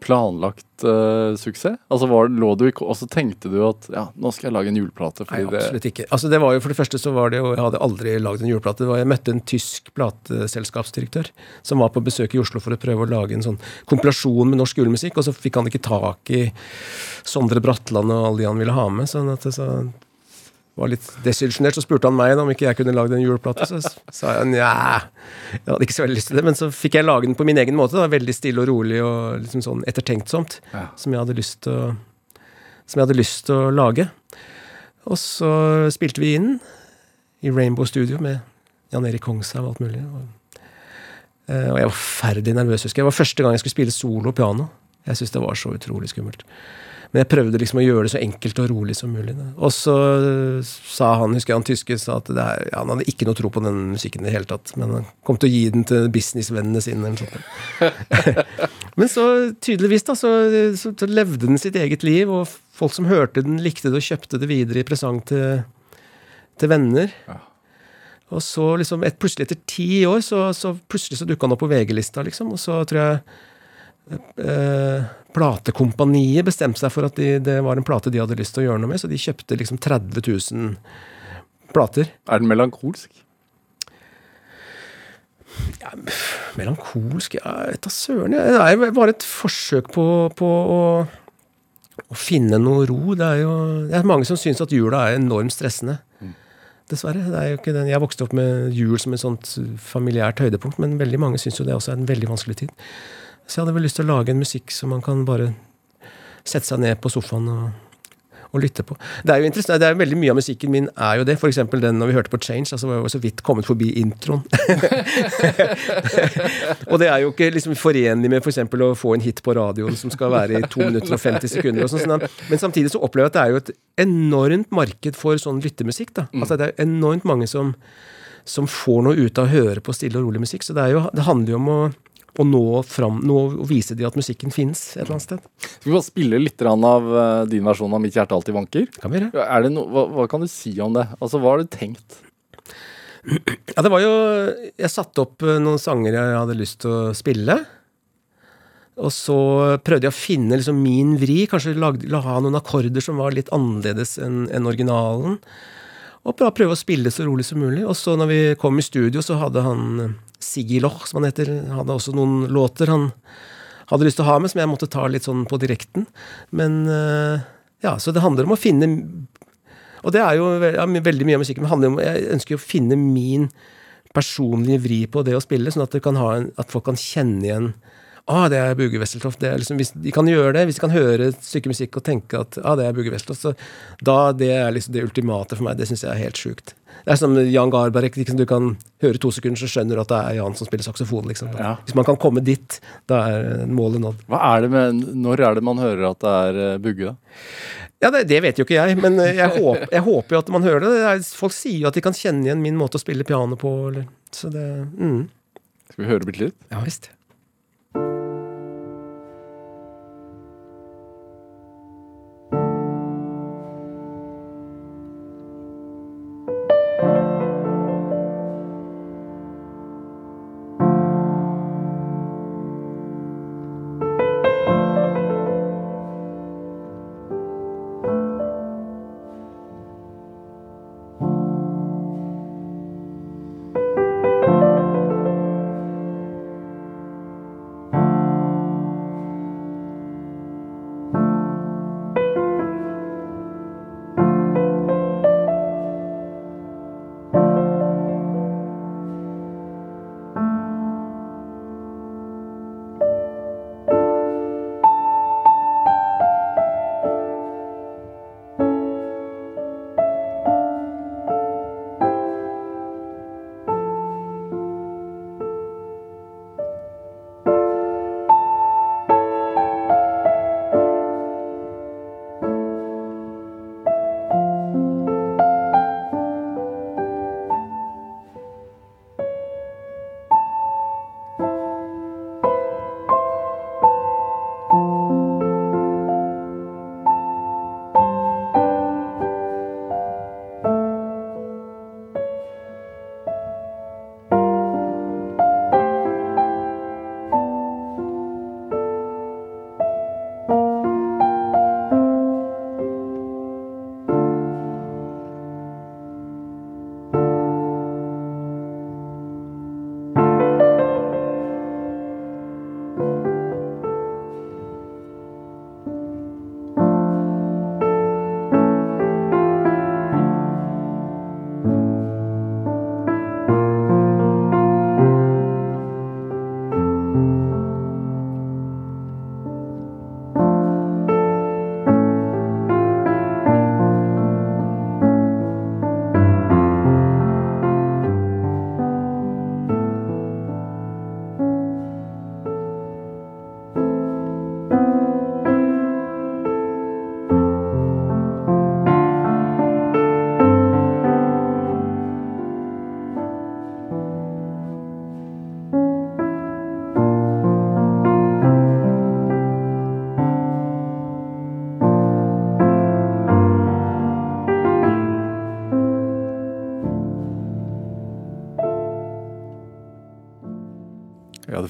planlagt uh, suksess? Altså var, lå du ikke, Og så tenkte du at ja, nå skal jeg lage en juleplate? Nei, absolutt ikke. Altså det var jo For det første så var det jo Jeg hadde aldri lagd en juleplate. Jeg møtte en tysk plateselskapsdirektør som var på besøk i Oslo for å prøve å lage en sånn kompilasjon med norsk julemusikk, og så fikk han ikke tak i Sondre Bratland og alle de han ville ha med. sånn at så var litt desillusjonert, så spurte han meg om ikke jeg kunne lagd en juleplate. Så sa jeg nja, jeg hadde ikke så veldig lyst til det. Men så fikk jeg lage den på min egen måte. Da, veldig stille og rolig og liksom sånn ettertenksomt. Ja. Som jeg hadde lyst til å som jeg hadde lyst til å lage. Og så spilte vi inn i Rainbow Studio med Jan Erik Kongshaug og alt mulig. Og, eh, og jeg var ferdig nervøs, husker jeg. Det var første gang jeg skulle spille solo piano. Jeg syntes det var så utrolig skummelt. Men jeg prøvde liksom å gjøre det så enkelt og rolig som mulig. Da. Og så sa han, husker jeg han tyske, sa at er, ja, han hadde ikke noe tro på den musikken i det hele tatt. Men han kom til å gi den til businessvennene sine. eller sånt. men så tydeligvis da, så, så, så, levde den sitt eget liv, og folk som hørte den, likte det og kjøpte det videre i presang til, til venner. Ja. Og så liksom, et, plutselig etter ti år, så, så plutselig så dukka han opp på VG-lista, liksom. Og så tror jeg eh, platekompaniet bestemte seg for at de, det var en plate de hadde lyst til å gjøre noe med, så de kjøpte liksom 30 000 plater. Er den melankolsk? Ja, melankolsk Ja, vet da søren. Det er bare et forsøk på, på å, å, finne noe ro. Det er jo det er mange som syns at jula er enormt stressende. Mm. Dessverre. det er jo ikke den. Jeg vokste opp med jul som et sånt familiært høydepunkt, men veldig mange syns jo det også er en veldig vanskelig tid. Så jeg hadde vel lyst til å lage en musikk som man kan bare sette seg ned på sofaen og, og lytte på. Det er jo interessant, det er jo veldig Mye av musikken min er jo det. F.eks. den når vi hørte på Change. altså var jo så vidt kommet forbi introen. og det er jo ikke liksom forenlig med f.eks. Å få en hit på radioen som skal være i 2 minutter og 50 sekunder. og sånt, sånn. Men samtidig så opplever jeg at det er jo et enormt marked for sånn lyttemusikk. da. Altså Det er enormt mange som, som får noe ut av å høre på stille og rolig musikk. Så det, jo, det handler jo om å og nå, fram, nå vise de at musikken fins et eller annet sted. Skal vi bare spille litt av uh, din versjon av 'Mitt hjerte alltid vanker'? Kan vi gjøre. No, hva, hva, kan du si om det? Altså, Hva har du tenkt? Ja, det var jo Jeg satte opp eh, noen sanger jeg hadde lyst til å spille. Og så prøvde jeg å finne liksom min vri. Kanskje la ha noen akkorder som var litt annerledes enn en originalen. Og prøve å spille så rolig som mulig. Og så når vi kom i studio, så hadde han Siggy Loch, som han heter, hadde også noen låter han hadde lyst til å ha med, som jeg måtte ta litt sånn på direkten. Men eh, ja, så det handler om å finne Og det er jo ja, veldig mye av musikken, men handler om, jeg ønsker å finne min personlige vri på det å spille, sånn at, en, at folk kan kjenne igjen ah, det er Buge Wesseltoft. Det liksom, hvis de kan gjøre det, hvis de kan høre et stykke musikk og tenke at ah, det er Buge Wesseltoft, så da det er liksom det ultimate for meg. Det syns jeg er helt sjukt. Det er som Jan Garbarek. Liksom, du kan høre to sekunder, så skjønner du at det er Jan som spiller saksofon. Liksom. Ja. Hvis man kan komme dit, da er målet nådd. Hva er det med, Når er det man hører at det er eh, Bugge, da? Ja, det, det, vet jo ikke jeg, men jeg håper, jeg håper jo at man hører det. det er, folk sier jo at de kan kjenne igjen min måte å spille piano på. Eller, så det mm. Skal vi høre bitte litt? Ja visst.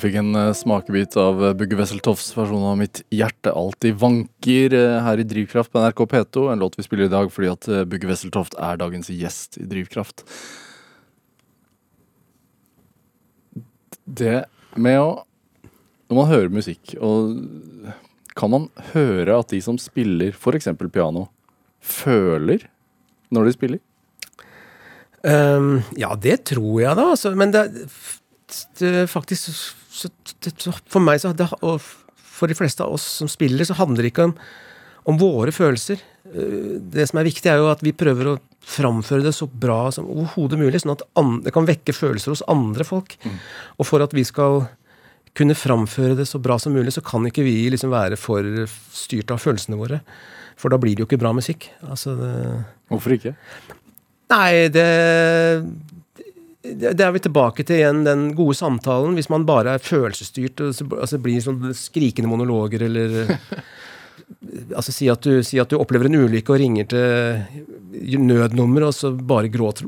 Fikk en uh, smakebit av uh, Bugge Wesseltofts versjon av Mitt hjerte alltid vanker uh, her i Drivkraft på NRK P2. En låt vi spiller i dag fordi at Bugge Wesseltoft er dagens gjest i Drivkraft. Det med å Når man hører musikk, og kan man høre at de som spiller f.eks. piano, føler når de spiller? Um, ja, det tror jeg, da. Altså, men det, det faktisk så, For meg så det, og for de fleste av oss som spiller, så handler det ikke om, om våre følelser. Eh, det som er viktig, er jo at vi prøver å framføre det så bra som overhodet mulig, sånn at det kan vekke følelser hos andre folk. Mm. Og for at vi skal kunne framføre det så bra som mulig, så kan ikke vi liksom være for styrt av følelsene våre. For da blir det jo ikke bra musikk. Altså det, Hvorfor ikke? Nei, det det er vi tilbake til igjen den gode samtalen. Hvis man bare er følelsesstyrt og altså blir sånn skrikende monologer eller altså si at, du, si at, du, opplever en ulykke og ringer til nødnummer, og så bare gråter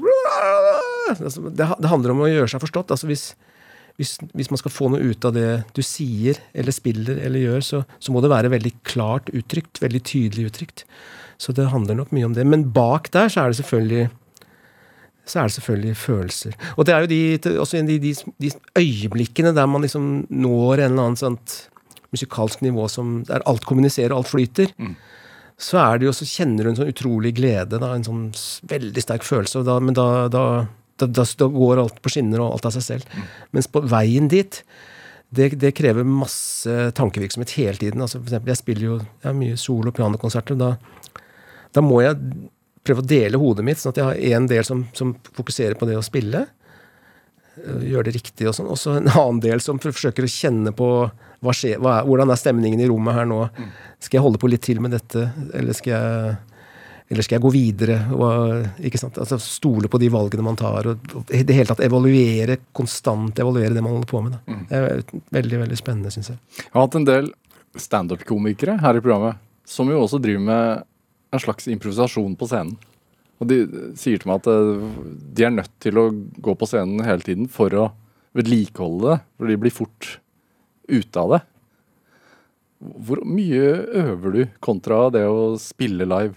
altså, det, det, handler om å gjøre seg forstått. Altså hvis, hvis, hvis, man skal få noe ut av det du sier eller spiller eller gjør, så, så, må det være veldig klart uttrykt. Veldig tydelig uttrykt. Så det handler nok mye om det. Men bak der så er det selvfølgelig så er det selvfølgelig følelser. Og det er jo de, også de, de, de øyeblikkene der man liksom når en eller annen sånt musikalsk nivå som, der alt kommuniserer og alt flyter. Mm. Så er det jo, så kjenner du en sånn utrolig glede, da, en sånn veldig sterk følelse. Da, men da, da, da, går alt på skinner og alt av seg selv. Mm. Mens på veien dit det, det krever masse tankevirksomhet hele tiden. Altså, for eksempel, jeg spiller jo jeg mye solo- og pianokonserter. Da, da må jeg prøve å dele hodet mitt, sånn at jeg har en del som, som fokuserer på det å spille. øh, Gjøre det riktig og sånn. Og så en annen del som forsøker å kjenne på hva skjer, hva er, hvordan er stemningen i rommet her nå. Skal jeg holde på litt til med dette, eller skal jeg eller skal jeg gå videre? Og, ikke sant? Altså, stole på de valgene man tar. Og, og i det hele tatt evaluere, konstant evaluere det man holder på med. Da. Det er veldig veldig spennende, syns jeg. Jeg har hatt en del standup-komikere her i programmet som jo også driver med en slags improvisasjon på scenen. Og de sier til meg at eh, de er nødt til å gå på scenen hele tiden for å vedlikeholde det, for de blir fort ute av det. Hvor mye øver du kontra det å spille live?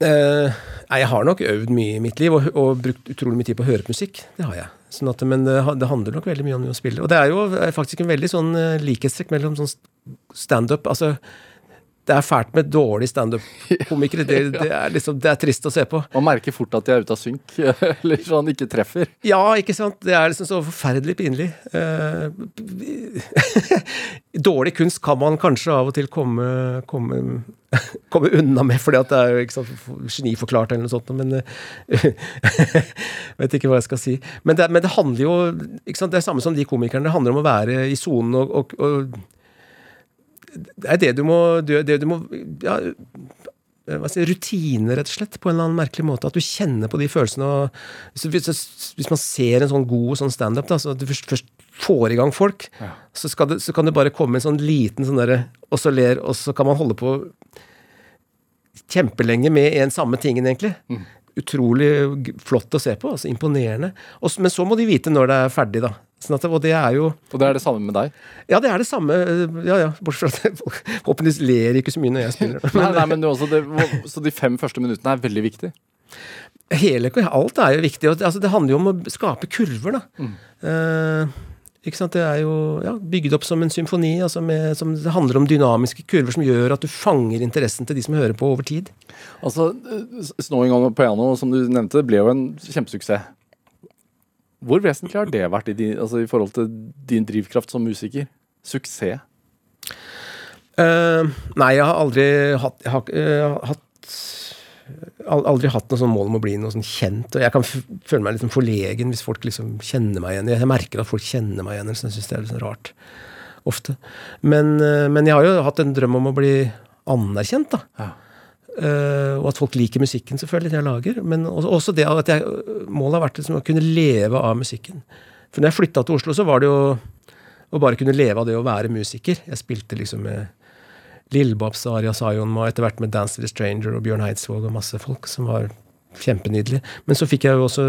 Eh, jeg har nok øvd mye i mitt liv, og, og brukt utrolig mye tid på å høre på musikk. Det har jeg. Sånn at, men det, det handler nok veldig mye om å spille. Og det er jo eh, faktisk en veldig sånn eh, likhetstrekk mellom sånn standup Altså, det er fælt med dårlige standup-komikere. Det, det, er liksom, det er trist å se på. Man merker fort at de er ute av synk, eller sånn ikke treffer. Ja, ikke sant? Det er liksom så forferdelig pinlig. Eh, dårlig kunst kan man kanskje av og til komme, komme, komme unna med, fordi at det er ikke sant, geniforklart eller noe sånt, men eh, Vet ikke hva jeg skal si. Men det, men det handler jo ikke sant, Det er samme som de komikerne. Det handler om å være i sonen og, og, og Det er det du må, det, du må ja, hva si, rutine, rett og slett, på en eller annen merkelig måte. At du kjenner på de følelsene. Og, så hvis, hvis man ser en sånn god sånn standup, så at du først, først får i gang folk, så, skal det, så kan det bare komme en sånn liten sånn derre Og så ler, og så kan man holde på kjempelenge med en samme tingen, egentlig. Utrolig flott å se på. altså Imponerende. Og, men så må de vite når det er ferdig, da. Sånn at, og det er jo Og det er det samme med deg. Ja, det er det samme. øh, Ja, ja, Bortsett fra at folk forhåpentligvis ler ikke så mye når jeg spiller. Nei, nei, men du også, det, så de fem første minuttene er veldig viktig. Hele, alt er jo viktig. og Altså, det handler jo om å skape kurver, da. Eh, ikke sant? Det er jo ja, bygd opp som en symfoni. Altså med, som, det handler om dynamiske kurver som gjør at du fanger interessen til de som hører på over tid. Altså, eh, 'Snowing on the Piano', som du nevnte, ble jo en kjempesuksess. Hvor vesentlig har det vært i, din, altså, i forhold til din drivkraft som musiker? Suksess? Uh, nei, jeg har aldri hatt, jeg har, uh, hatt Aldri hatt noe sånn mål om å bli noe sånn kjent. Og jeg kan føle meg sånn forlegen hvis folk liksom kjenner meg igjen. Jeg merker at folk kjenner meg igjen, så jeg synes det er litt sånn rart. Ofte. Men, eh, men jeg har jo hatt en drøm om å bli anerkjent, da. Ja. Eh, og at folk liker musikken, selvfølgelig, jeg lager. Men også, det at jeg, målet har vært liksom å kunne leve av musikken. For når jeg flytta til Oslo, så var det jo å bare kunne leve av det å være musiker. Jeg spilte liksom med Lillebabs og Aria Sayonma, etter hvert med Dance with a Stranger og Bjørn Eidsvåg og masse folk som var kjempenydelige. Men så fikk jeg jo også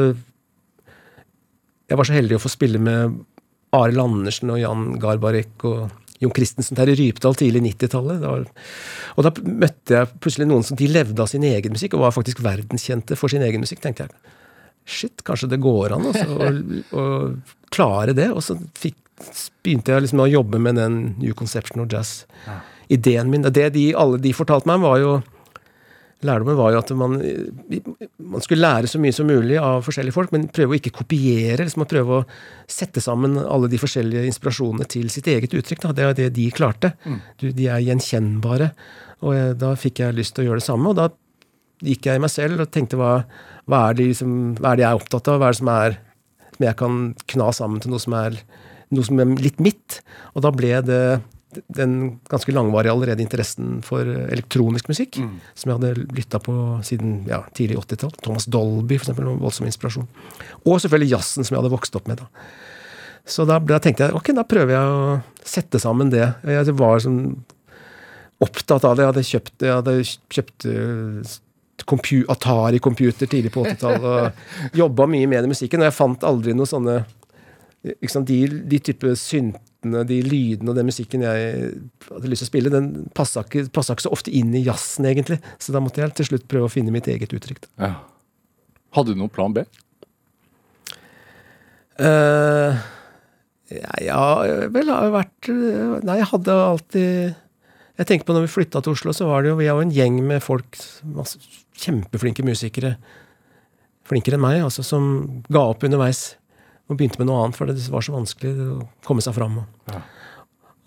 Jeg var så heldig å få spille med Arild Andersen og Jan Garbarek og Jon Christensen, Terje Rypdal tidlig 90-tallet. Og da møtte jeg plutselig noen som de levde av sin egen musikk, og var faktisk verdenskjente for sin egen musikk. tenkte jeg, Shit, kanskje det går an også, å, å klare det. Og så fikk, begynte jeg liksom å jobbe med den New Conception of Jazz. Ideen min. Det de, alle de fortalte meg, var jo Lærdommen var jo at man, man skulle lære så mye som mulig av forskjellige folk, men prøve å ikke kopiere. liksom å Prøve å sette sammen alle de forskjellige inspirasjonene til sitt eget uttrykk. Da. Det er det de klarte. Du, de er gjenkjennbare. Og jeg, da fikk jeg lyst til å gjøre det samme. Og da gikk jeg i meg selv og tenkte hva, hva, er, det liksom, hva er det jeg er opptatt av? Hva er det som er som jeg kan kna sammen til noe som er, noe som er litt mitt? Og da ble det den ganske langvarige allerede interessen for elektronisk musikk, som jeg hadde lytta på siden ja, tidlig 80-tall. Thomas Dolby, for eksempel, var voldsom inspirasjon. Og selvfølgelig jazzen, som jeg hadde vokst opp med. da. Så da, da tenkte jeg ok, da prøver jeg å sette sammen det. Jeg var sånn opptatt av det. Jeg hadde kjøpt, jeg hadde kjøpt eh, compu Atari-computer tidlig på 80-tallet og jobba mye med den musikken. Og jeg fant aldri noe sånne liksom, de, de type syntene, de lydene og den musikken jeg hadde lyst til å spille, den passa ikke, passet ikke så ofte inn i jazzen, egentlig. Så da måtte jeg til slutt prøve å finne mitt eget uttrykk. Ja. Hadde du noen plan B? Uh, ja, ja, vel, har jo vært eh, Nei, jeg hadde alltid Jeg tenker på når vi flytta til Oslo, så var det jo Vi er jo en gjeng med folk, masse kjempeflinke musikere. Flinkere enn meg, altså, som ga opp underveis. Og begynte med noe annet, for det var så vanskelig å komme seg fram. Ja.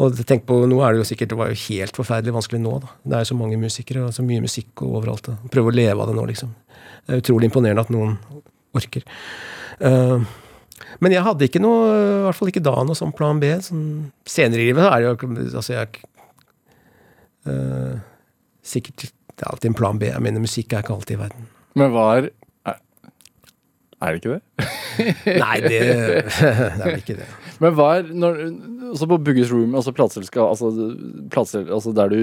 og tenk på, nå er det jo sikkert Det var jo helt forferdelig vanskelig nå, da. Det er jo så mange musikere og så mye musikk og overalt. Da. Prøve å leve av det nå, liksom. Det er utrolig imponerende at noen orker. Uh, men jeg hadde ikke noe, i hvert fall ikke da, noe sånn plan B. Sånn, senere i livet er det jo altså jeg, uh, Sikkert Det er alltid en plan B. Jeg mener, musikk er ikke alltid i verden. Men hva er det ikke det? Nei, det, det er ikke det. Men hva er når, Altså på Bugges Room, altså plateselskap altså, platsel, altså der du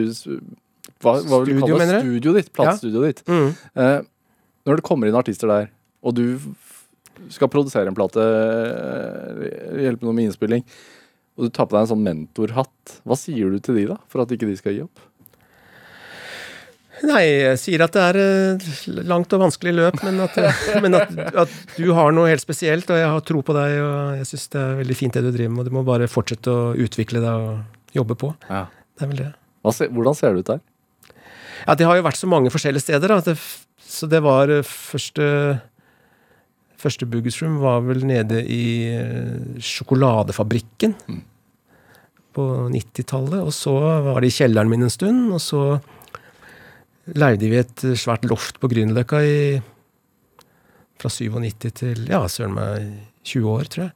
Hva, hva vil du Studio, kalle det? Studioet ditt? Platestudioet ditt. Mm. Eh, når det kommer inn artister der, og du skal produsere en plate, eh, hjelpe noe med innspilling, og du tar på deg en sånn mentorhatt, hva sier du til de da, for at ikke de skal gi opp? Nei, jeg sier at det er et langt og vanskelig løp, men, at, men at, at du har noe helt spesielt, og jeg har tro på deg, og jeg syns det er veldig fint det du driver med, og du må bare fortsette å utvikle deg og jobbe på. Ja. Det er vel det. Hvordan ser det ut der? Ja, det har jo vært så mange forskjellige steder, da. Så det var eh, første Første Bugges Room var vel nede i sjokoladefabrikken. sjokoladefabrikken på 90-tallet. Og så var det i kjelleren min en stund, og så leide vi et svært loft på Grünerløkka i fra 97 til ja, søren meg 20 år, tror jeg.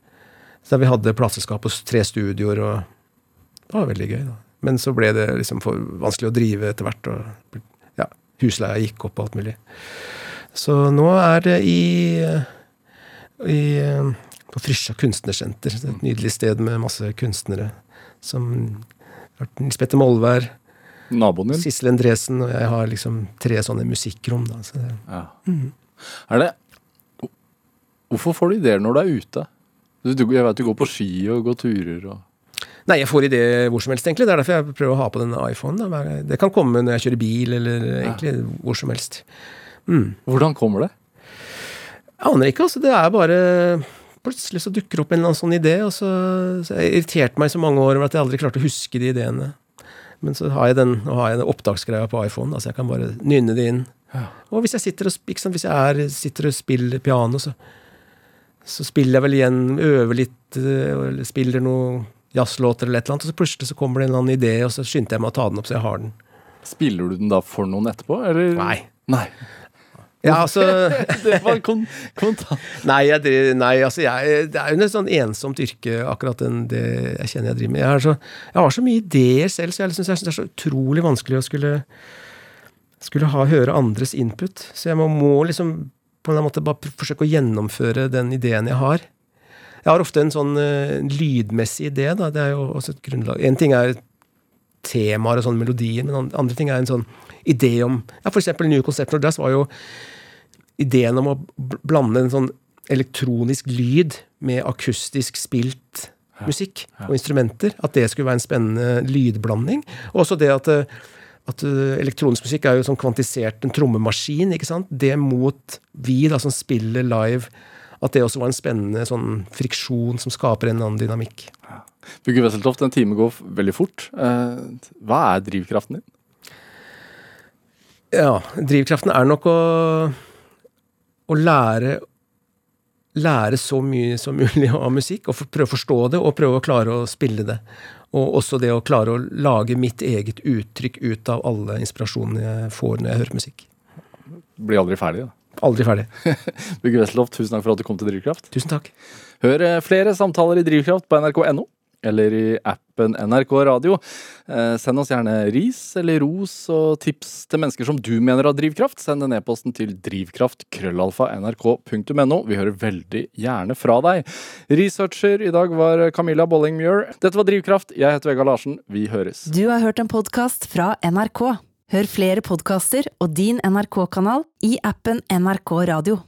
Så vi hadde plateselskap og tre studioer, og det var veldig gøy. da. Men så ble det liksom for vanskelig å drive etter hvert, og ja, husleia gikk opp og alt mulig. Så nå er det i, i på Frysja kunstnersenter, et nydelig sted med masse kunstnere som Nils Petter Molvær, Naboen din? Sissel Endresen, og jeg har liksom tre sånne musikkrom. Da, så det, Ja. Er det Hvorfor får du ideer når du er ute? Du, jeg vet du går på ski og går turer og Nei, jeg får ideer hvor som helst, egentlig. Det er derfor jeg prøver å ha på den iPhonen. Da. Det kan komme når jeg kjører bil, eller egentlig hvor som helst. Hvordan kommer det? Jeg aner ikke, altså. Det er bare Plutselig så dukker opp en eller annen sånn idé, og så, så Jeg irriterte meg i så mange år over at jeg aldri klarte å huske de ideene. Men så har jeg den, har jeg den opptaksgreia på iPhone, så jeg kan bare nynne det inn. Ja. Og hvis jeg sitter og, sant, hvis jeg er, sitter og spiller piano, så, så spiller jeg vel igjen, øver litt, øh, eller spiller noe jazzlåter eller et eller annet, og så plutselig så kommer det en eller annen idé, og så skynder jeg meg å ta den opp så jeg har den. Spiller du den da for noen etterpå, eller? Nei. Nei. Ja, altså Det var kon kontant. Nei, jeg, nei altså jeg, det er jo et sånn ensomt yrke, akkurat den, det jeg kjenner jeg driver med. Jeg så, jeg har så mye ideer selv, så jeg, synes det er så utrolig vanskelig å skulle, skulle ha, høre andres input. Så jeg må, må liksom på en måte bare forsøke å gjennomføre den ideen jeg har. Jeg har ofte en sånn uh, lydmessig idé, da. Det er jo også et grunnlag. En ting er temaer og sånne melodier, men andre ting er en sånn idé om Ja, eksempel New Conceptual Jazz var jo ideen om å blande en sånn elektronisk lyd med akustisk spilt musikk og instrumenter. At det skulle være en spennende lydblanding. Og også det at, eh, at eh, elektronisk musikk er jo sånn kvantisert en trommemaskin. ikke sant? Det mot vi da som spiller live. At det også var en spennende sånn friksjon som skaper en annen dynamikk. Bugge Wesseltoft, en time går veldig fort. Eh, hva er drivkraften din? Ja, drivkraften er nok å, å lære Lære så mye som mulig av musikk, og for, prøve å forstå det, og prøve å klare å spille det. Og også det å klare å lage mitt eget uttrykk ut av alle inspirasjonene jeg får når jeg hører musikk. Blir aldri ferdig, da. Aldri ferdig. Bugge Wesseltoft, tusen takk for at du kom til Drivkraft. Tusen takk. Hør eh, flere samtaler i Drivkraft på nrk.no eller i appen NRK Radio. Eh, send oss gjerne ris eller ros og tips til mennesker som du mener har drivkraft. Send den e-posten til drivkraft.krøllalfa.nrk.no. Vi hører veldig gjerne fra deg. Researcher i dag var Camilla Bolling Muir. Dette var Drivkraft. Jeg heter Vegard Larsen. Vi høres. Du har hørt en podkast fra NRK. Hør flere podkaster og din NRK-kanal i appen NRK Radio.